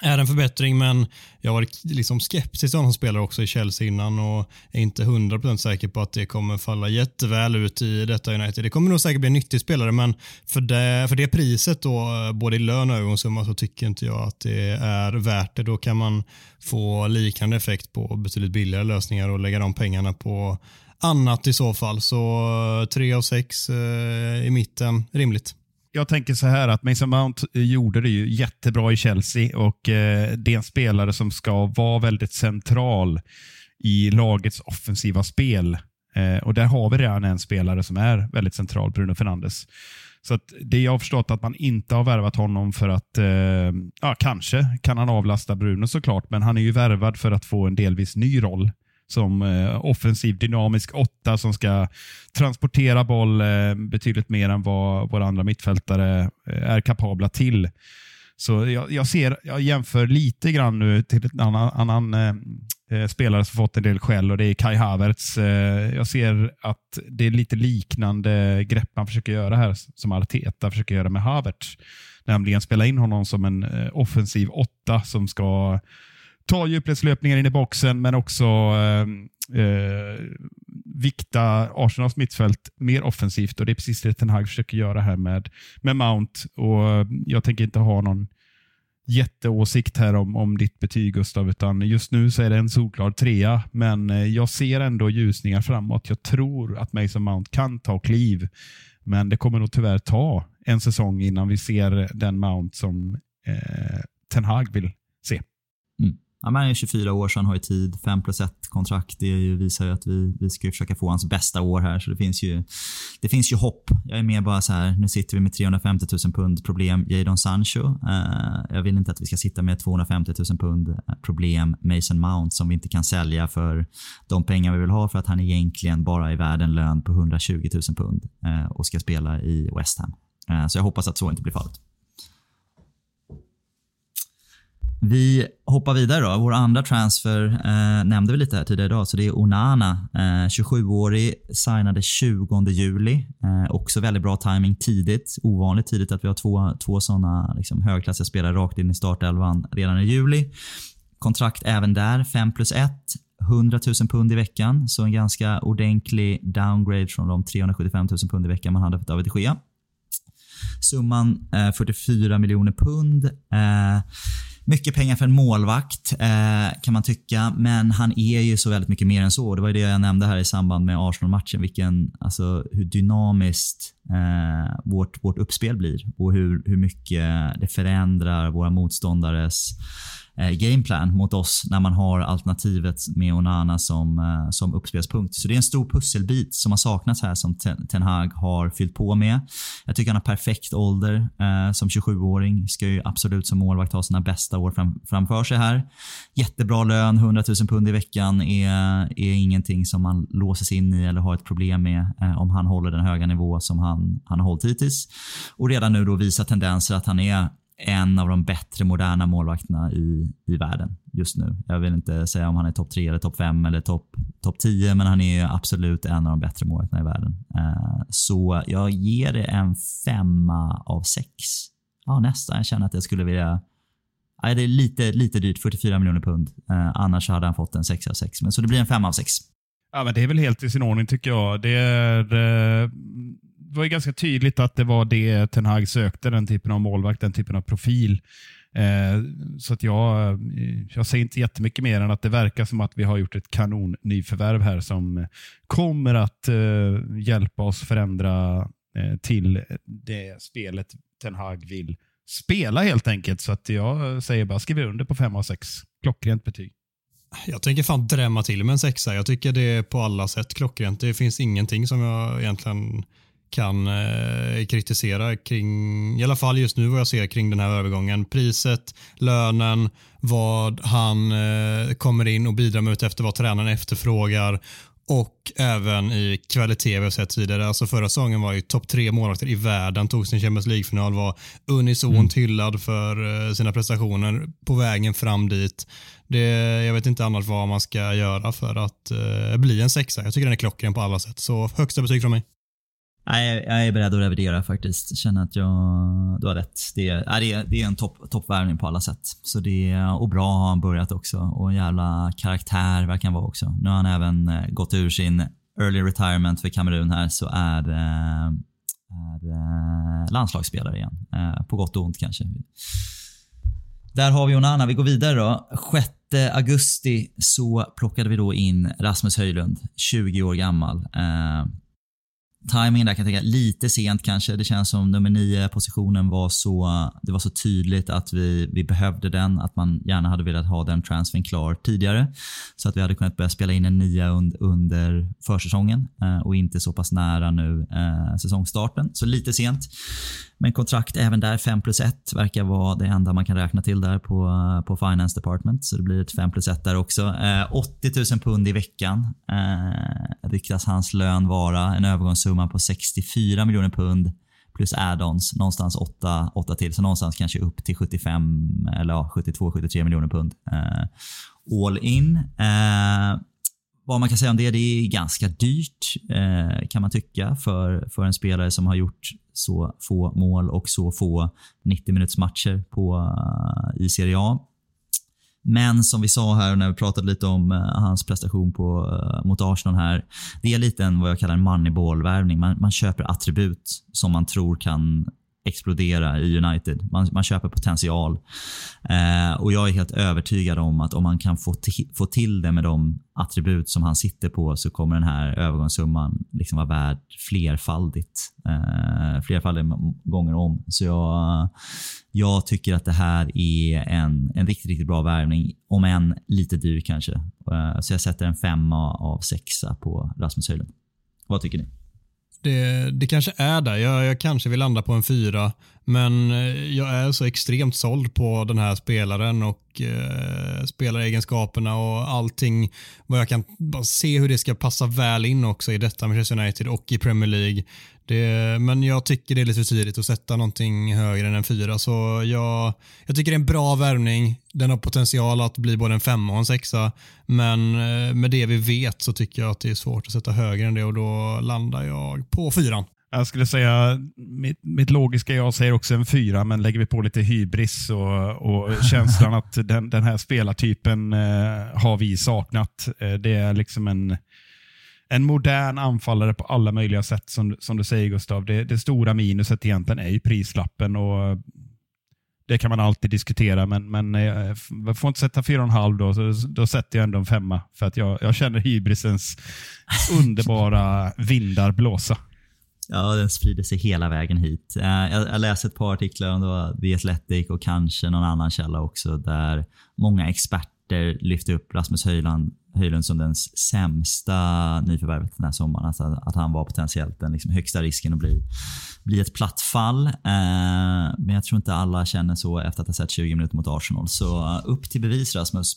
[SPEAKER 4] är en förbättring, men jag har varit liksom skeptisk till honom som spelare också i Chelsea innan och är inte 100% säker på att det kommer falla jätteväl ut i detta United. Det kommer nog säkert bli en nyttig spelare, men för det, för det priset då, eh, både i lön och övergångssumma, så tycker inte jag att det är värt det. Då kan man få liknande effekt på betydligt billigare lösningar och lägga de pengarna på annat i så fall. Så eh, tre av sex eh, i mitten, rimligt
[SPEAKER 1] jag tänker så här att Mason Mount eh, gjorde det ju jättebra i Chelsea och eh, det är en spelare som ska vara väldigt central i lagets offensiva spel. Eh, och där har vi redan en spelare som är väldigt central, Bruno Fernandes. Så att det jag har förstått att man inte har värvat honom för att, eh, ja kanske kan han avlasta Bruno såklart, men han är ju värvad för att få en delvis ny roll som eh, offensiv dynamisk åtta som ska transportera boll eh, betydligt mer än vad våra andra mittfältare eh, är kapabla till. Så jag, jag, ser, jag jämför lite grann nu till en annan, annan eh, eh, spelare som fått en del skäll och det är Kai Havertz. Eh, jag ser att det är lite liknande grepp man försöker göra här som Arteta försöker göra med Havertz. Nämligen spela in honom som en eh, offensiv åtta som ska ta djupledslöpningar in i boxen, men också eh, eh, vikta Arsenals mittfält mer offensivt. och Det är precis det Ten Hag försöker göra här med, med Mount. Och eh, Jag tänker inte ha någon jätteåsikt här om, om ditt betyg Gustav, utan just nu så är det en solklar trea, men eh, jag ser ändå ljusningar framåt. Jag tror att Mason Mount kan ta kliv, men det kommer nog tyvärr ta en säsong innan vi ser den Mount som eh, Ten Hag vill se.
[SPEAKER 2] Mm ja, men han är 24 år, så han har ju tid. 5 plus 1 kontrakt. Det ju, visar ju att vi, vi ska försöka få hans bästa år här. Så det finns ju, det finns ju hopp. Jag är mer bara så här, nu sitter vi med 350 000 pund problem Jadon Sancho. Uh, jag vill inte att vi ska sitta med 250 000 pund problem Mason Mount som vi inte kan sälja för de pengar vi vill ha för att han egentligen bara är värd en lön på 120 000 pund uh, och ska spela i West Ham. Uh, så jag hoppas att så inte blir fallet. Vi hoppar vidare då. Vår andra transfer eh, nämnde vi lite här tidigare idag, så det är Onana. Eh, 27-årig, signade 20 juli. Eh, också väldigt bra timing tidigt. Ovanligt tidigt att vi har två, två sådana liksom, högklassiga spelare rakt in i startelvan redan i juli. Kontrakt även där, 5 plus 1. 100 000 pund i veckan, så en ganska ordentlig downgrade från de 375 000 pund i veckan man hade för David de Gea. Summan eh, 44 miljoner pund. Eh, mycket pengar för en målvakt eh, kan man tycka, men han är ju så väldigt mycket mer än så. Det var det jag nämnde här i samband med Arsenal-matchen. Vilken, alltså, hur dynamiskt eh, vårt, vårt uppspel blir och hur, hur mycket det förändrar våra motståndares Eh, gameplan mot oss när man har alternativet med Onana som, eh, som uppspelspunkt. Så det är en stor pusselbit som har saknats här som Ten, Ten Hag har fyllt på med. Jag tycker han har perfekt ålder eh, som 27-åring. Ska ju absolut som målvakt ha sina bästa år fram, framför sig här. Jättebra lön, 100 000 pund i veckan är, är ingenting som man låses in i eller har ett problem med eh, om han håller den höga nivå som han, han har hållit hittills. Och redan nu då visar tendenser att han är en av de bättre moderna målvakterna i, i världen just nu. Jag vill inte säga om han är topp 3 eller topp 5 eller topp top 10, men han är absolut en av de bättre målvakterna i världen. Eh, så jag ger det en femma av sex. Ja, nästan. Jag känner att jag skulle vilja Ja, det är lite, lite dyrt, 44 miljoner pund. Eh, annars hade han fått en sexa av sex. Men så det blir en femma av sex.
[SPEAKER 1] Ja, men det är väl helt i sin ordning tycker jag. Det är, eh, var ju ganska tydligt att det var det Ten Hag sökte, den typen av målvakt, den typen av profil. Eh, så att jag, eh, jag säger inte jättemycket mer än att det verkar som att vi har gjort ett kanon nyförvärv här som kommer att eh, hjälpa oss förändra eh, till det spelet Ten Hag vill spela helt enkelt. Så att jag säger bara skriver under på 5 av 6. Klockrent betyg.
[SPEAKER 4] Jag tänker fan drämma till med en sexa. Jag tycker det är på alla sätt klockrent. Det finns ingenting som jag egentligen kan eh, kritisera kring, i alla fall just nu vad jag ser kring den här övergången. Priset, lönen, vad han eh, kommer in och bidrar med efter vad tränaren efterfrågar och även i kvalitet vi har sett tidigare. Alltså förra säsongen var ju topp tre målvakter i världen, tog sin Champions League-final, var unisont mm. hyllad för eh, sina prestationer på vägen fram dit. Det, jag vet inte annars vad man ska göra för att uh, bli en sexa. Jag tycker den är klockren på alla sätt. Så högsta betyg från mig.
[SPEAKER 2] Nej, jag är beredd att revidera faktiskt. Känner att jag, du har rätt. Det är, det är, det är en topp, toppvärvning på alla sätt. Så det är, och bra har han börjat också. Och en jävla karaktär verkar han vara också. Nu har han även eh, gått ur sin early retirement för Kamerun här, så är, eh, är eh, landslagsspelare igen. På gott och ont kanske. Där har vi Onana. Vi går vidare då. 6 augusti så plockade vi då in Rasmus Höjlund, 20 år gammal. Timingen där kan jag tänka lite sent kanske. Det känns som nummer nio positionen var så, det var så tydligt att vi, vi behövde den. Att man gärna hade velat ha den transfern klar tidigare. Så att vi hade kunnat börja spela in en nia und, under försäsongen eh, och inte så pass nära nu eh, säsongstarten. Så lite sent. Men kontrakt även där 5 plus 1 verkar vara det enda man kan räkna till där på, på Finance Department. Så det blir ett 5 plus 1 där också. Eh, 80 000 pund i veckan eh, ryktas hans lön vara. En övergångssumma på 64 miljoner pund plus add-ons. Någonstans 8, 8 till, så någonstans kanske upp till 75 eller ja, 72-73 miljoner pund. Eh, all in. Eh, vad man kan säga om det, det är ganska dyrt eh, kan man tycka för, för en spelare som har gjort så få mål och så få 90 minuters matcher på, uh, i Serie A. Men som vi sa här när vi pratade lite om uh, hans prestation på, uh, mot Arsenal här. Det är lite en vad jag kallar en moneyball-värvning. Man, man köper attribut som man tror kan explodera i United. Man, man köper potential. Eh, och jag är helt övertygad om att om man kan få, få till det med de attribut som han sitter på så kommer den här övergångssumman liksom vara värd flerfaldigt. Eh, flerfaldigt gånger om. Så jag, jag tycker att det här är en, en riktigt, riktigt bra värvning. Om än lite dyr kanske. Eh, så jag sätter en femma av sexa på Rasmus Höjlund. Vad tycker ni?
[SPEAKER 4] Det, det kanske är där. Jag, jag, kanske vill landa på en fyra, men eh, jag är så extremt såld på den här spelaren och eh, spelaregenskaperna och allting. Vad jag kan bara se hur det ska passa väl in också i detta Manchester United och i Premier League. Det, men jag tycker det är lite för tidigt att sätta någonting högre än en fyra. Så jag, jag tycker det är en bra värvning. Den har potential att bli både en femma och en sexa. Men eh, med det vi vet så tycker jag att det är svårt att sätta högre än det och då landar jag på fyran.
[SPEAKER 1] Jag skulle säga, mitt, mitt, logiska jag säger också en fyra, men lägger vi på lite hybris och, och känslan att den, den här spelartypen eh, har vi saknat. Eh, det är liksom en en modern anfallare på alla möjliga sätt, som, som du säger Gustav. Det, det stora minuset egentligen är ju prislappen och det kan man alltid diskutera, men, men eh, jag får inte sätta 4,5 då, så då sätter jag ändå en femma. För att jag, jag känner hybrisens underbara vindar blåsa.
[SPEAKER 2] Ja, den sprider sig hela vägen hit. Eh, jag, läste ett par artiklar om The Athletic och kanske någon annan källa också, där många experter lyfte upp Rasmus Höjland Höjlund som den sämsta nyförvärvet den här sommaren. Alltså att han var potentiellt den liksom högsta risken att bli, bli ett platt fall. Eh, men jag tror inte alla känner så efter att ha sett 20 minuter mot Arsenal. Så upp till bevis Rasmus.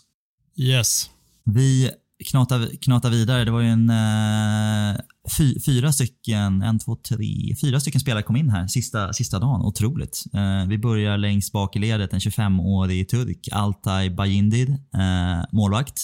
[SPEAKER 4] Yes.
[SPEAKER 2] Vi knatar, knatar vidare. Det var ju en uh, fy, fyra stycken, en, två, tre, fyra stycken spelare kom in här sista, sista dagen. Otroligt. Uh, vi börjar längst bak i ledet, en 25-årig turk, Altay Bajindid, uh, målvakt.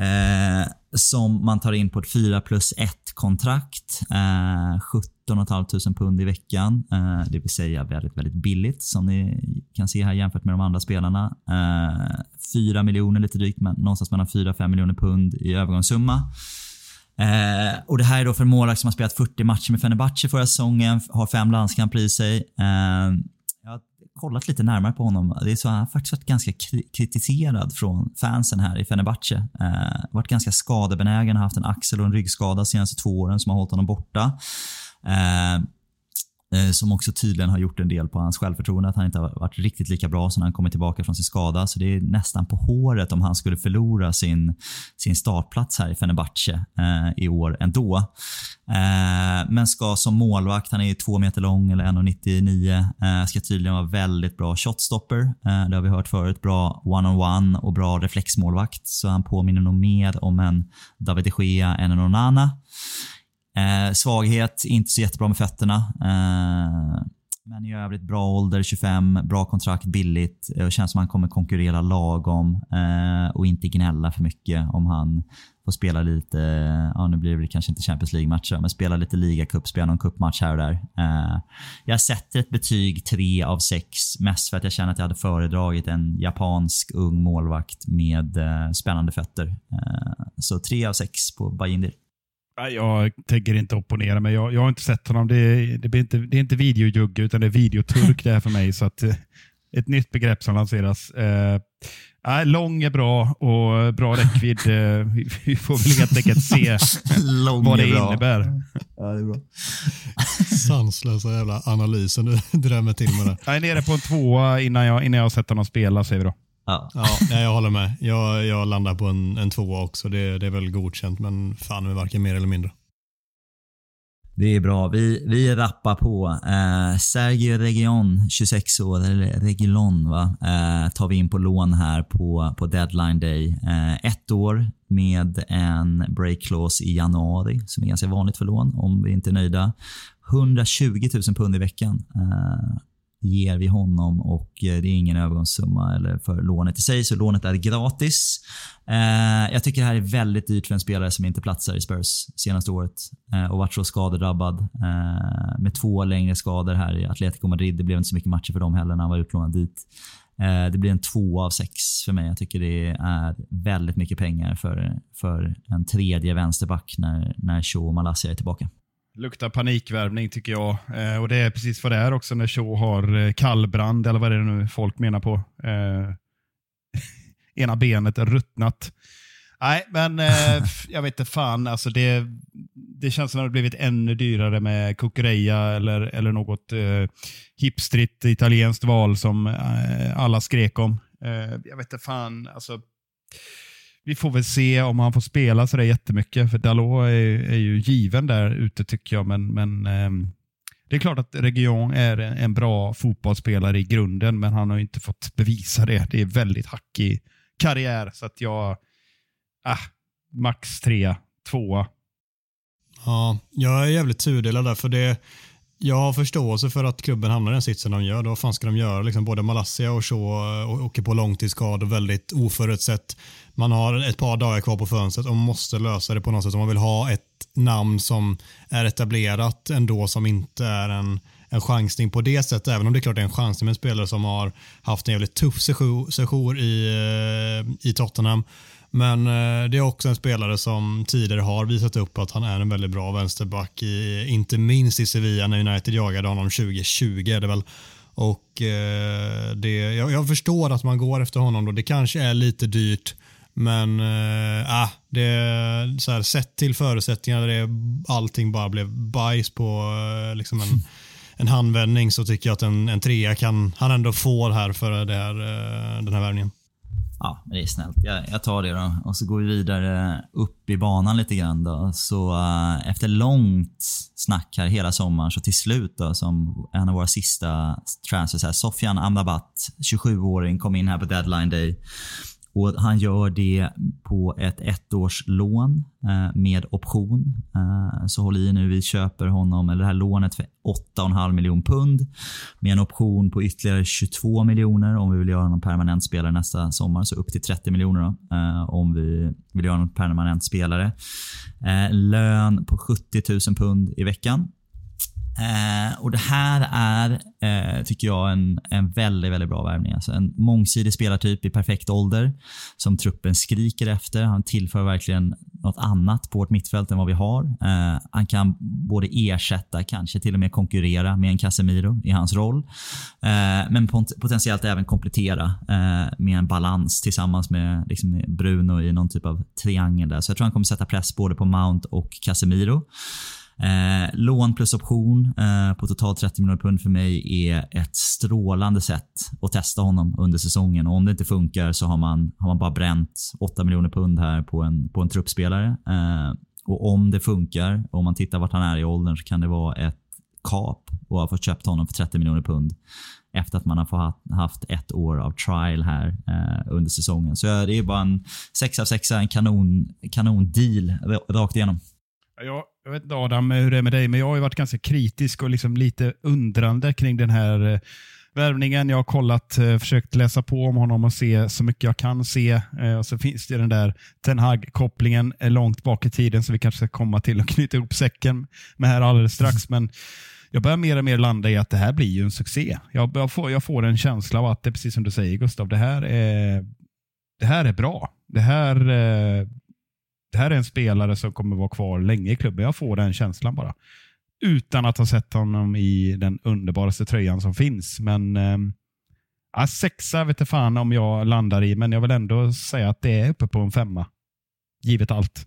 [SPEAKER 2] Eh, som man tar in på ett 4 plus 1 kontrakt. Eh, 17 500 pund i veckan. Eh, det vill säga väldigt, väldigt billigt som ni kan se här jämfört med de andra spelarna. Eh, 4 miljoner lite drygt, men någonstans mellan 4-5 miljoner pund i övergångssumma. Eh, och Det här är då för en målvakt som har spelat 40 matcher med Fenerbahce förra säsongen, har fem landskamper i sig. Eh, kollat lite närmare på honom. Det är så han har faktiskt varit ganska kritiserad från fansen här i Fenerbahce. Eh, varit ganska skadebenägen, haft en axel och en ryggskada de senaste två åren som har hållit honom borta. Eh, Eh, Eh, som också tydligen har gjort en del på hans självförtroende. Att han inte har varit riktigt lika bra som när han kommit tillbaka från sin skada. Så det är nästan på håret om han skulle förlora sin, sin startplats här i Fenerbahce eh, i år ändå. Eh, men ska som målvakt, han är ju två meter lång eller 1,99, eh, ska tydligen vara väldigt bra shotstopper. Eh, det har vi hört förut. Bra one-on-one och bra reflexmålvakt. Så han påminner nog mer om en David de Gea än en Onana. Eh, svaghet, inte så jättebra med fötterna. Eh, men i övrigt bra ålder, 25, bra kontrakt, billigt. Det känns som att han kommer konkurrera lagom eh, och inte gnälla för mycket om han får spela lite, ja nu blir det kanske inte Champions League-matcher, men spela lite ligacup, spela någon cupmatch här och där. Eh, jag sätter ett betyg 3 av 6, mest för att jag känner att jag hade föredragit en japansk ung målvakt med eh, spännande fötter. Eh, så 3 av 6 på Bajindir.
[SPEAKER 1] Jag tänker inte opponera mig. Jag, jag har inte sett honom. Det, det, är inte, det är inte videojugge, utan det är videoturk det här för mig. Så att, ett nytt begrepp som lanseras. Eh, äh, lång är bra och bra räckvidd. Eh, vi får väl helt enkelt se vad det innebär.
[SPEAKER 2] Ja, det är bra.
[SPEAKER 4] Sanslösa jävla analysen du drämmer till med det.
[SPEAKER 1] Jag är nere på en tvåa innan jag, innan jag har sett honom spela, säger vi då.
[SPEAKER 4] Ja. ja, jag håller med. Jag, jag landar på en, en tvåa också. Det, det är väl godkänt, men fan med varken mer eller mindre.
[SPEAKER 2] Det är bra. Vi, vi rappar på. Eh, Sergio Region, 26 år, eller Regilon va, eh, tar vi in på lån här på, på deadline day. Eh, ett år med en break clause i januari, som är ganska vanligt för lån om vi inte är nöjda. 120 000 pund i veckan. Eh, ger vi honom och eh, det är ingen övergångssumma eller för lånet i sig, så lånet är gratis. Eh, jag tycker det här är väldigt dyrt för en spelare som inte platsar i Spurs senaste året eh, och varit så skadedrabbad. Eh, med två längre skador här i Atletico Madrid. Det blev inte så mycket matcher för dem heller när han var utlånad dit. Eh, det blir en två av sex för mig. Jag tycker det är väldigt mycket pengar för, för en tredje vänsterback när, när Shaw och Malaysia är tillbaka.
[SPEAKER 1] Luktar panikvärvning tycker jag. Eh, och Det är precis vad det är också när Shaw har eh, kallbrand, eller vad det är nu folk menar på. Eh, ena benet är ruttnat. Nej, men eh, jag vet inte fan. Alltså det, det känns som att det har blivit ännu dyrare med Cucurella eller, eller något eh, hipstrigt italienskt val som eh, alla skrek om. Eh, jag vet inte fan. Alltså, vi får väl se om han får spela så där jättemycket, för Dalot är, är ju given där ute tycker jag. Men, men eh, det är klart att Region är en bra fotbollsspelare i grunden, men han har inte fått bevisa det. Det är väldigt hackig karriär, så att jag... Ah, max tre, tvåa.
[SPEAKER 4] Ja, jag är jävligt tudelad där, för det jag har förståelse för att klubben hamnar i den sitsen de gör. Då vad fan ska de göra? Liksom både Malaysia och Shaw eh, åker på långtidsskador väldigt oförutsett. Man har ett par dagar kvar på fönstret och måste lösa det på något sätt. Om man vill ha ett namn som är etablerat ändå som inte är en, en chansning på det sättet. Även om det är klart det är en chansning med en spelare som har haft en jävligt tuff session i, eh, i Tottenham men eh, det är också en spelare som tidigare har visat upp att han är en väldigt bra vänsterback, i, inte minst i Sevilla när United jagade honom 2020 är det väl. Och eh, det, jag, jag, förstår att man går efter honom då. Det kanske är lite dyrt, men äh, det, så här, sett till förutsättningarna där allting bara blev bajs på äh, liksom en, en handvändning så tycker jag att en, en trea kan han ändå få här för det här, äh, den här värvningen.
[SPEAKER 2] Ja, det är snällt. Jag, jag, tar det då. Och så går vi vidare upp i banan lite grann då. Så uh, efter långt snack här hela sommaren så till slut då som en av våra sista transfers här, Sofian Amrabat, 27-åring, kom in här på deadline day. Och Han gör det på ett ettårslån eh, med option. Eh, så håll i nu, vi köper honom, eller det här lånet för 8,5 miljoner pund med en option på ytterligare 22 miljoner om vi vill göra honom permanent spelare nästa sommar. Så upp till 30 miljoner eh, om vi vill göra honom permanent spelare. Eh, lön på 70 000 pund i veckan. Eh, och Det här är, eh, tycker jag, en, en väldigt, väldigt bra värvning. Alltså en mångsidig spelartyp i perfekt ålder som truppen skriker efter. Han tillför verkligen något annat på vårt mittfält än vad vi har. Eh, han kan både ersätta, kanske till och med konkurrera med en Casemiro i hans roll. Eh, men pot potentiellt även komplettera eh, med en balans tillsammans med, liksom, Bruno i någon typ av triangel där. Så jag tror han kommer sätta press både på Mount och Casemiro. Eh, lån plus option eh, på totalt 30 miljoner pund för mig är ett strålande sätt att testa honom under säsongen. Och om det inte funkar så har man, har man bara bränt 8 miljoner pund här på en, på en truppspelare. Eh, och om det funkar, om man tittar vart han är i åldern, så kan det vara ett kap och ha fått köpt honom för 30 miljoner pund efter att man har haft ett år av trial här eh, under säsongen. Så det är bara en 6 av 6, en kanon, kanon deal rakt igenom.
[SPEAKER 1] Jag, jag vet inte Adam hur det är med dig, men jag har varit ganska kritisk och liksom lite undrande kring den här eh, värvningen. Jag har kollat, eh, försökt läsa på om honom och se så mycket jag kan se. Eh, och Så finns det den där Ten Hag-kopplingen eh, långt bak i tiden som vi kanske ska komma till och knyta ihop säcken med här alldeles strax. Men jag börjar mer och mer landa i att det här blir ju en succé. Jag, jag, får, jag får en känsla av att det är precis som du säger Gustav, det här är, det här är bra. Det här, eh, det här är en spelare som kommer vara kvar länge i klubben. Jag får den känslan bara. Utan att ha sett honom i den underbaraste tröjan som finns. Men eh, sexa vet jag fan om jag landar i, men jag vill ändå säga att det är uppe på en femma. Givet allt.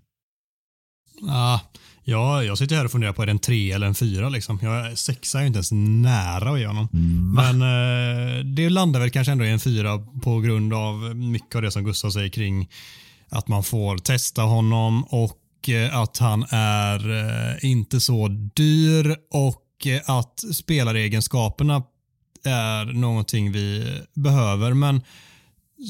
[SPEAKER 4] Ah, ja, jag sitter här och funderar på är det en tre eller en fyra. Liksom. Jag, sexa är ju inte ens nära att ge honom. Men eh, det landar väl kanske ändå i en fyra på grund av mycket av det som Gustav säger kring att man får testa honom och eh, att han är eh, inte så dyr och eh, att spelaregenskaperna är någonting vi behöver. Men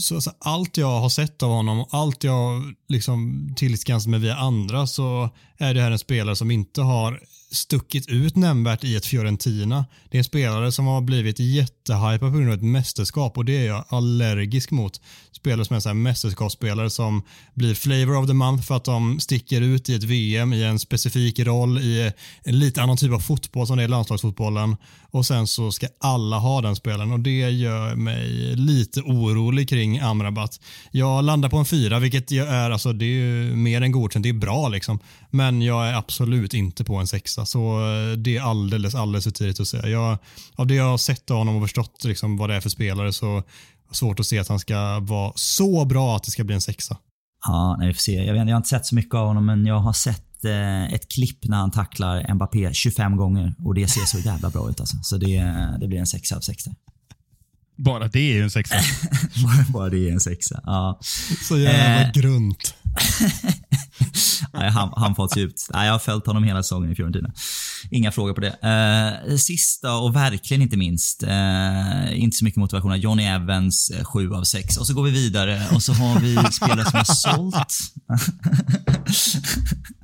[SPEAKER 4] så, alltså, allt jag har sett av honom och allt jag liksom tillskansat mig via andra så är det här en spelare som inte har stuckit ut nämnvärt i ett Fiorentina. Det är en spelare som har blivit jättehypad på grund av ett mästerskap och det är jag allergisk mot. Spelare som är så här mästerskapsspelare som blir flavor of the month för att de sticker ut i ett VM i en specifik roll i en lite annan typ av fotboll som det är landslagsfotbollen och sen så ska alla ha den spelaren och det gör mig lite orolig kring Amrabat. Jag landar på en fyra vilket jag är, alltså det är ju mer än godkänt, det är bra liksom. Men jag är absolut inte på en sexa så eh, det är alldeles, alldeles för tidigt att säga. Jag, av det jag har sett av honom och förstått liksom vad det är för spelare så svårt att se att han ska vara så bra att det ska bli en sexa.
[SPEAKER 2] Ja, nej, vi får se. Jag, vet, jag har inte sett så mycket av honom, men jag har sett eh, ett klipp när han tacklar Mbappé 25 gånger och det ser så jävla bra ut. Alltså. Så det, det blir en sexa av sex där.
[SPEAKER 1] Bara det är ju en sexa.
[SPEAKER 2] Bara det är en sexa. Ja.
[SPEAKER 4] Så jävla
[SPEAKER 2] Eh.
[SPEAKER 4] grunt.
[SPEAKER 2] Nej, han, han fått djupt. Nej, jag har följt honom hela säsongen i Fiorentina. Inga frågor på det. Eh, sista och verkligen inte minst, eh, inte så mycket motivation, Johnny Evans, 7 av 6. Och så går vi vidare och så har vi spelare som har sålt.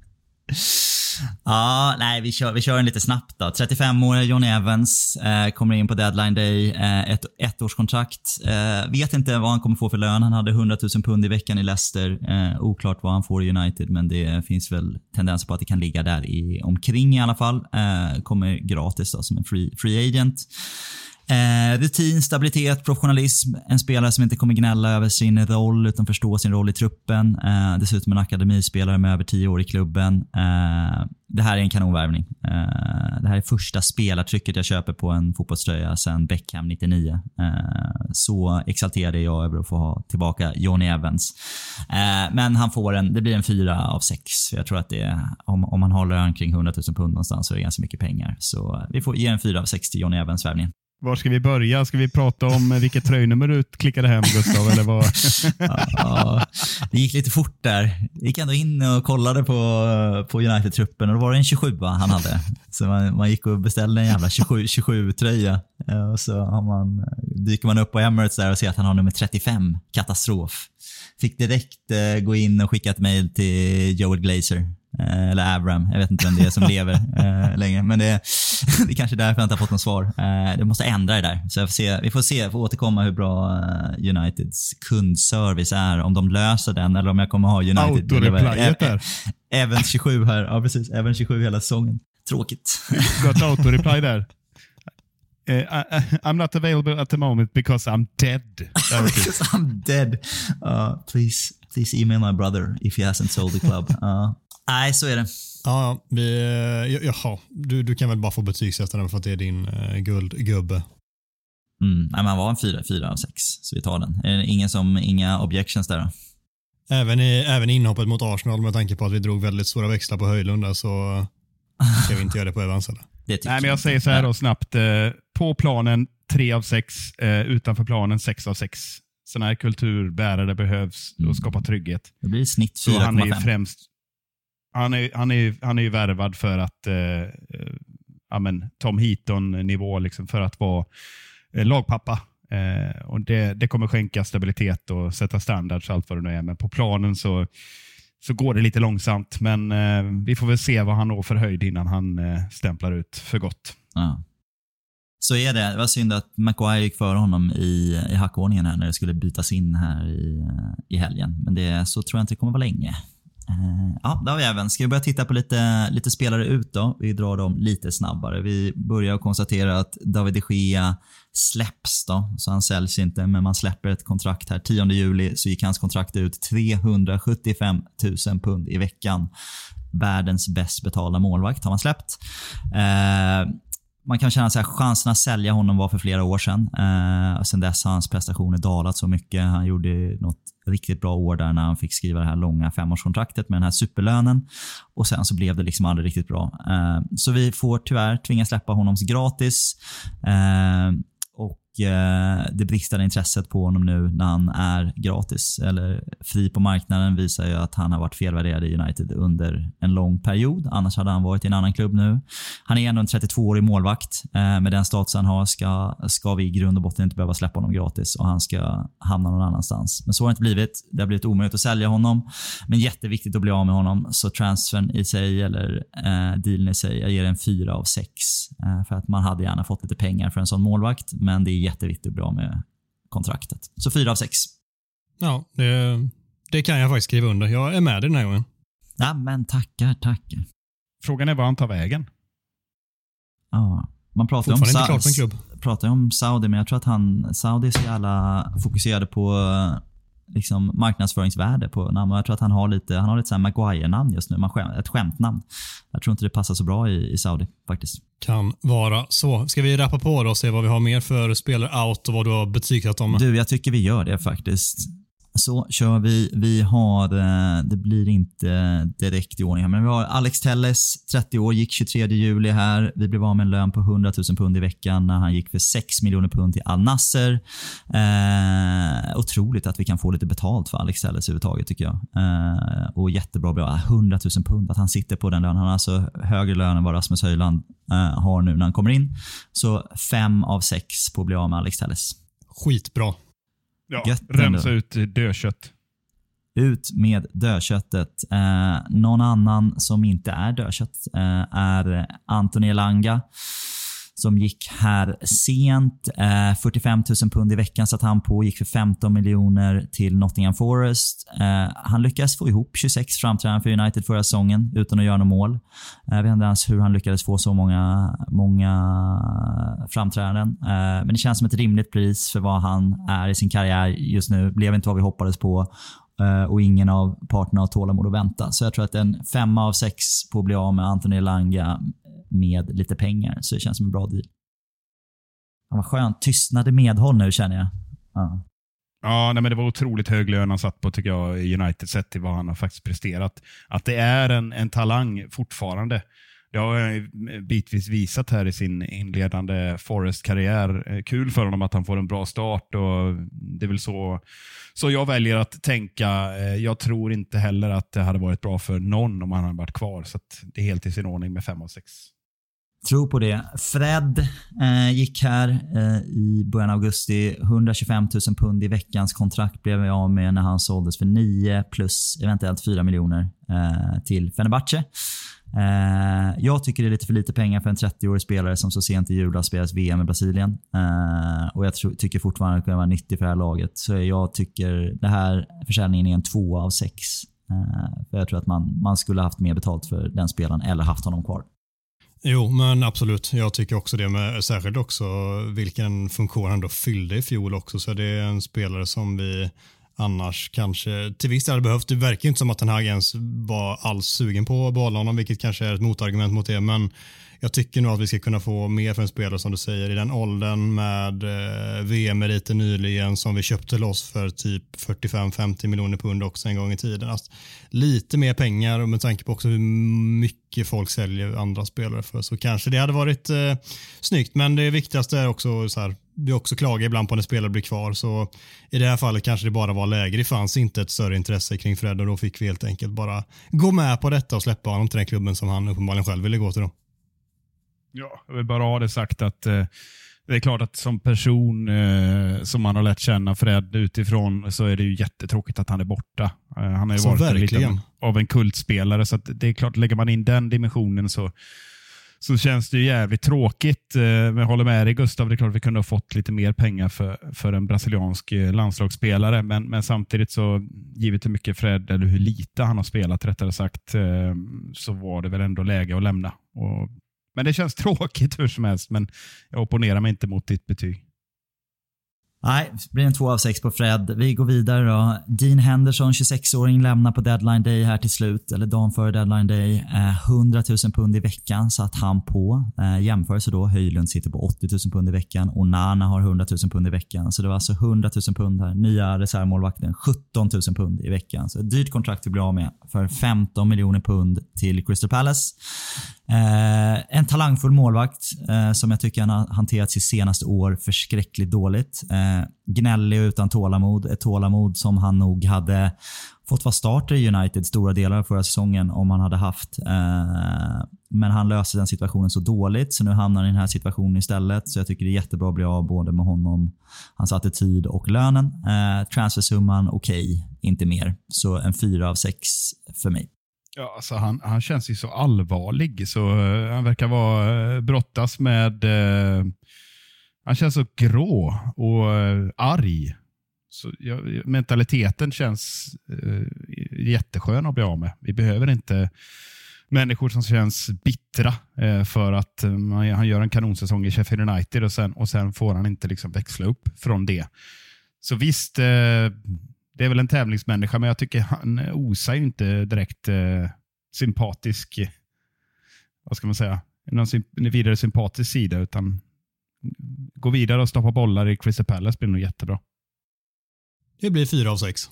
[SPEAKER 2] Ja, nej, vi kör, vi kör den lite snabbt då. 35-åriga Johnny Evans eh, kommer in på deadline day. Eh, ett ettårskontrakt. Eh, vet inte vad han kommer få för lön. Han hade 100 000 pund i veckan i Leicester. Eh, oklart vad han får i United, men det finns väl tendenser på att det kan ligga där i, omkring i alla fall. Eh, kommer gratis då som en free, free agent. Eh, rutin, stabilitet, professionalism. En spelare som inte kommer gnälla över sin roll utan förstå sin roll i truppen. Eh, dessutom en akademispelare med över tio år i klubben. Eh, det här är en kanonvärvning. Eh, det här är första spelartrycket jag köper på en fotbollströja sedan Beckham 99. Eh, så exalterad är jag över att få ha tillbaka Johnny Evans. Eh, men han får en, det blir en fyra av sex. Jag tror att det är, om, om man håller lön kring 100 000 pund någonstans så är det ganska mycket pengar. Så vi får ge en fyra av sex till Johnny Evans-värvningen.
[SPEAKER 1] Var ska vi börja? Ska vi prata om vilket tröjnummer du klickade hem Gustav? Eller vad?
[SPEAKER 2] Ja, det gick lite fort där. Gick ändå in och kollade på, på United-truppen och då var det en 27 han hade. Så man, man gick och beställde en jävla 27-tröja. 27 eh, Och så har man, dyker man upp på Emirates där och ser att han har nummer 35. Katastrof. Fick direkt eh, gå in och skicka ett mail till Joel Glazer. Eh, eller Abram. Jag vet inte vem det är som lever eh, längre. Men det, det är kanske därför jag inte har fått något svar. Eh, det måste ändra det där. Så får se, vi får se, får återkomma hur bra eh, Uniteds kundservice är. Om de löser den eller om jag kommer ha United.
[SPEAKER 1] Autoreplyet där.
[SPEAKER 2] Även 27 här. Ja, precis. Även 27 hela säsongen. Tråkigt.
[SPEAKER 1] Du har ett autoreply där. Eh, I, I'm not available at the moment because I'm dead.
[SPEAKER 2] Because I'm dead. Uh, please, please email my brother if he hasn't sold the club. Uh, nej, så är det.
[SPEAKER 4] Ja, vi, eh, jaha, du, du kan väl bara få betygsätta den för att det är din uh, guldgubbe.
[SPEAKER 2] Mm, nej, var en 4, 4 av 6, så vi tar den. Är det ingen som, inga objections där då?
[SPEAKER 4] Även i, även inhoppet mot Arsenal med tanke på att vi drog väldigt stora växlar på Höjlund där så ska vi inte göra det på Evans eller?
[SPEAKER 1] Nej, men jag säger så här då snabbt. Eh, på planen 3 av 6, eh, utanför planen 6 av 6. Sådana här kulturbärare behövs och skapa trygghet.
[SPEAKER 2] Det blir snitt
[SPEAKER 1] Så han är ju
[SPEAKER 2] 4,5.
[SPEAKER 1] främst han är, han, är, ju- han är ju värvad för att eh, eh, ja, men, Tom Heaton-nivå, liksom, för att vara eh, lagpappa. Eh, och det, det kommer skänka stabilitet och sätta standards och allt vad det nu är. Men på planen så, så går det lite långsamt. Men eh, vi får väl se vad han når för höjd innan han eh, stämplar ut för gott.
[SPEAKER 2] Ja. Så är det. Det var synd att Maguire gick före honom i, i hackordningen här när det skulle bytas in här i, eh, i helgen. Men det, så tror jag inte det kommer vara länge. Eh, ja, där har vi även. Ska vi börja titta på lite, lite spelare ut då? Vi drar dem lite snabbare. Vi börjar konstatera att David de Gea släpps då, så han säljs inte, men man släpper ett kontrakt här. 10 juli så gick hans kontrakt ut 375 000 pund i veckan. Världens bäst betalda målvakt har man släppt. Eh, man kan känna att chansen att sälja honom var för flera år sedan. Eh, sen dess har hans prestationer dalat så mycket. Han gjorde något riktigt bra år där när han fick skriva det här långa femårskontraktet med den här superlönen. Och Sen så blev det liksom aldrig riktigt bra. Eh, så vi får tyvärr tvingas släppa honom gratis. Eh, Eh, det bristande intresset på honom nu när han är gratis eller fri på marknaden visar ju att han har varit felvärderad i United under en lång period. Annars hade han varit i en annan klubb nu. Han är ändå en 32-årig målvakt. Eh, med den status han har ska, ska vi i grund och botten inte behöva släppa honom gratis och han ska hamna någon annanstans. Men så har det inte blivit. Det har blivit omöjligt att sälja honom. Men jätteviktigt att bli av med honom. Så transfern i sig, eller eh, dealen i sig, jag ger en 4 av 6. Eh, för att man hade gärna fått lite pengar för en sån målvakt. Men det är jätteviktigt bli av med kontraktet. Så fyra av sex.
[SPEAKER 4] Ja, det, det kan jag faktiskt skriva under. Jag är med dig den här gången.
[SPEAKER 2] Ja, men tackar, tackar.
[SPEAKER 1] Frågan är var han tar vägen.
[SPEAKER 2] Ja, man pratar om, klart med klubb. pratar om Saudi, men jag tror att han, Saudi är så jävla fokuserade på liksom marknadsföringsvärde på namn. Jag tror att han har lite, han har lite Maguire-namn just nu. Ett skämtnamn. Jag tror inte det passar så bra i, i Saudi faktiskt.
[SPEAKER 4] Kan vara så. Ska vi rappa på då och se vad vi har mer för spelare out och vad du har betygsatt dem?
[SPEAKER 2] Du, jag tycker vi gör det faktiskt. Så kör vi. Vi har, eh, det blir inte direkt i ordning här, men vi har Alex Telles, 30 år, gick 23 juli här. Vi blev av med en lön på 100 000 pund i veckan när han gick för 6 miljoner pund till Al Nasser. Eh, otroligt att vi kan få lite betalt för Alex Telles överhuvudtaget tycker jag. Eh, och jättebra bra. Eh, 100 000 pund, att han sitter på den lönen. Han har alltså högre lön än vad Rasmus Höjland eh, har nu när han kommer in. Så fem av sex på att bli av med Alex Telles.
[SPEAKER 4] Skitbra.
[SPEAKER 1] Ja, Gött rensa ut dödkött.
[SPEAKER 2] Ut med dödköttet. Eh, någon annan som inte är dödkött eh, är Anthony Elanga som gick här sent. Eh, 45 000 pund i veckan satt han på, gick för 15 miljoner till Nottingham Forest. Eh, han lyckades få ihop 26 framträdanden för United förra säsongen utan att göra något mål. Eh, jag vet inte ens hur han lyckades få så många, många framträdanden. Eh, men det känns som ett rimligt pris för vad han är i sin karriär just nu. Blev inte vad vi hoppades på eh, och ingen av parterna har tålamod att vänta. Så jag tror att en femma av sex på att bli av med Anthony Langa med lite pengar. Så det känns som en bra deal. Ja, vad skönt. Tystnade medhåll nu känner jag. Ja.
[SPEAKER 1] Ja, nej, men det var otroligt hög lön han satt på tycker jag i United sett till vad han har faktiskt presterat. Att det är en, en talang fortfarande. Det har bitvis visat här i sin inledande Forest-karriär. Eh, kul för honom att han får en bra start och det är väl så, så jag väljer att tänka. Eh, jag tror inte heller att det hade varit bra för någon om han hade varit kvar, så det är helt i sin ordning med 5 av 6.
[SPEAKER 2] Tror på det. Fred eh, gick här eh, i början av augusti. 125 000 pund i veckans kontrakt blev jag av med när han såldes för 9 plus eventuellt 4 miljoner eh, till Fenerbahce. Eh, jag tycker det är lite för lite pengar för en 30-årig spelare som så sent i julas spelas VM i Brasilien. Eh, och Jag tycker fortfarande att det kan vara nyttig för det här laget. Så jag tycker den här försäljningen är en tvåa av sex. Eh, för Jag tror att man, man skulle haft mer betalt för den spelaren eller haft honom kvar.
[SPEAKER 4] Jo, men absolut. Jag tycker också det. Med, särskilt också vilken funktion han då fyllde i fjol också. Så det är en spelare som vi annars kanske till viss del hade behövt. Det verkar inte som att den här ens var alls sugen på att behålla honom, vilket kanske är ett motargument mot det. Men jag tycker nog att vi ska kunna få mer för en spelare som du säger i den åldern med eh, VM-meriter nyligen som vi köpte loss för typ 45-50 miljoner pund också en gång i tiden. Alltså, lite mer pengar och med tanke på också hur mycket folk säljer andra spelare för så kanske det hade varit eh, snyggt. Men det viktigaste är också så här, vi också klagar ibland på när spelare blir kvar så i det här fallet kanske det bara var läge. Det fanns inte ett större intresse kring Fred och då fick vi helt enkelt bara gå med på detta och släppa honom till den klubben som han uppenbarligen själv ville gå till. Då.
[SPEAKER 1] Ja, jag vill bara ha det sagt att eh, det är klart att som person eh, som man har lärt känna Fred utifrån så är det ju jättetråkigt att han är borta. Eh, han har ju varit lite av en kultspelare så det är klart, lägger man in den dimensionen så så känns det ju jävligt tråkigt. Eh, men jag håller med dig Gustav, det är klart att vi kunde ha fått lite mer pengar för, för en brasiliansk eh, landslagsspelare. Men, men samtidigt så, givet hur mycket Fred, eller hur lite han har spelat rättare sagt, eh, så var det väl ändå läge att lämna. Och, men det känns tråkigt hur som helst, men jag opponerar mig inte mot ditt betyg.
[SPEAKER 2] Nej, det blir en 2 av 6 på Fred. Vi går vidare då. Dean Henderson, 26-åring, lämnar på deadline day här till slut, eller dagen före deadline day. Eh, 100 000 pund i veckan satt han på. Eh, jämförelse då, Höjlund sitter på 80 000 pund i veckan och Nana har 100 000 pund i veckan. Så det var alltså 100 000 pund här. Nya reservmålvakten, 17 000 pund i veckan. Så ett dyrt kontrakt vi blir av med för 15 miljoner pund till Crystal Palace. Eh, en talangfull målvakt eh, som jag tycker han har hanterat sitt senaste år förskräckligt dåligt. Eh, gnällig och utan tålamod. Ett tålamod som han nog hade fått vara starter i United stora delar av förra säsongen om han hade haft. Eh, men han löser den situationen så dåligt så nu hamnar han i den här situationen istället. Så jag tycker det är jättebra att bli av både med honom, hans attityd och lönen. Eh, transfersumman okej, okay, inte mer. Så en fyra av sex för mig.
[SPEAKER 1] Ja, alltså han, han känns ju så allvarlig. Så uh, han verkar vara uh, brottas med... Uh, han känns så grå och uh, arg. Så, ja, mentaliteten känns uh, jätteskön att bli av med. Vi behöver inte människor som känns bittra för att han gör en kanonsäsong i Sheffield United och sen, och sen får han inte liksom växla upp från det. Så visst, det är väl en tävlingsmänniska, men jag tycker han osar ju inte direkt eh, sympatisk, vad ska man säga, någon vidare sympatisk sida, utan gå vidare och stoppa bollar i Crystal Palace blir nog jättebra.
[SPEAKER 4] Det blir fyra av sex.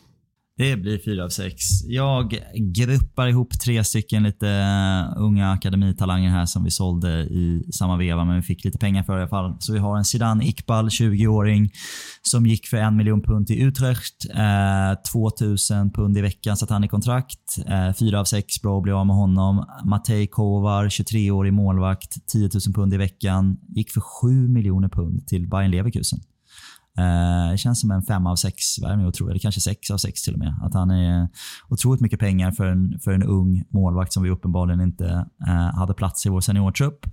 [SPEAKER 2] Det blir fyra av sex. Jag gruppar ihop tre stycken lite eh, unga akademitalanger här som vi sålde i samma veva, men vi fick lite pengar för i alla fall. Så vi har en Zidane Iqbal, 20-åring, som gick för en miljon pund till Utrecht. Eh, 2000 pund i veckan satt han i kontrakt. Eh, fyra av sex, bra att bli av med honom. Matej Kovar, 23-årig målvakt, 10 000 pund i veckan. Gick för 7 miljoner pund till Bayern Leverkusen. Eh, det känns som en fem av sex värvning, eller kanske sex av sex till och med. Att han är otroligt mycket pengar för en, för en ung målvakt som vi uppenbarligen inte eh, hade plats i vår seniortrupp.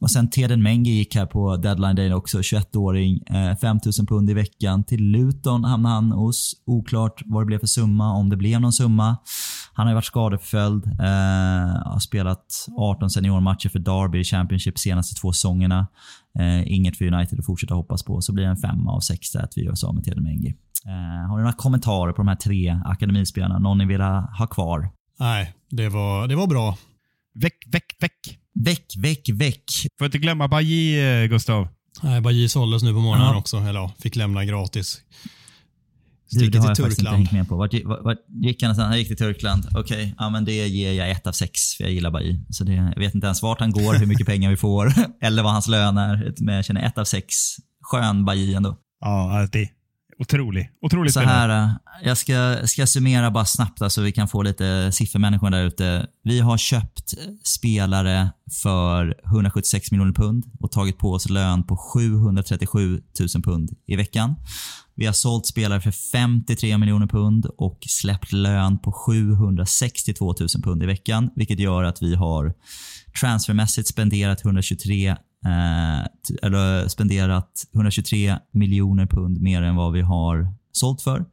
[SPEAKER 2] Och sen Teden Mengi gick här på deadline day också, 21-åring. eh, 5000 pund i veckan. Till Luton hamnade han hos. Oklart vad det blev för summa, om det blev någon summa. Han har ju varit skadeförföljd. eh, har spelat 18 seniormatcher för Derby i Championship senaste två säsongerna. Eh, inget för United att fortsätta hoppas på. Så blir det en femma av sex där att vi gör oss av med Telemengi. Eh, har ni några kommentarer på de här tre akademispelarna? Någon ni vill ha kvar?
[SPEAKER 4] Nej, det var, det var bra.
[SPEAKER 1] Väck, väck, väck.
[SPEAKER 2] Väck, väck, väck.
[SPEAKER 1] Får inte glömma Bajy, eh, Gustav.
[SPEAKER 4] Nej, Bajy såldes nu på morgonen ja. också. Eller ja, fick lämna gratis.
[SPEAKER 2] Har jag Turkland. inte hängt med på. Vart, vart, vart gick han? Han gick till Turkland. Okej, okay. ja, men det ger jag ett av sex, för jag gillar Bailly. Så det, jag vet inte ens vart han går, hur mycket pengar vi får, eller vad hans lön är. Men jag känner ett av sex. Skön Bailly ändå.
[SPEAKER 1] Ja, det otrolig. Otroligt
[SPEAKER 2] Så här, eh, jag ska, ska summera bara snabbt så alltså vi kan få lite siffermänniskor där ute. Vi har köpt spelare för 176 miljoner pund och tagit på oss lön på 737 000 pund i veckan. Vi har sålt spelare för 53 miljoner pund och släppt lön på 762 000 pund i veckan, vilket gör att vi har transfermässigt spenderat 123 eh, Eh, eller spenderat 123 miljoner pund mer än vad vi har sålt för.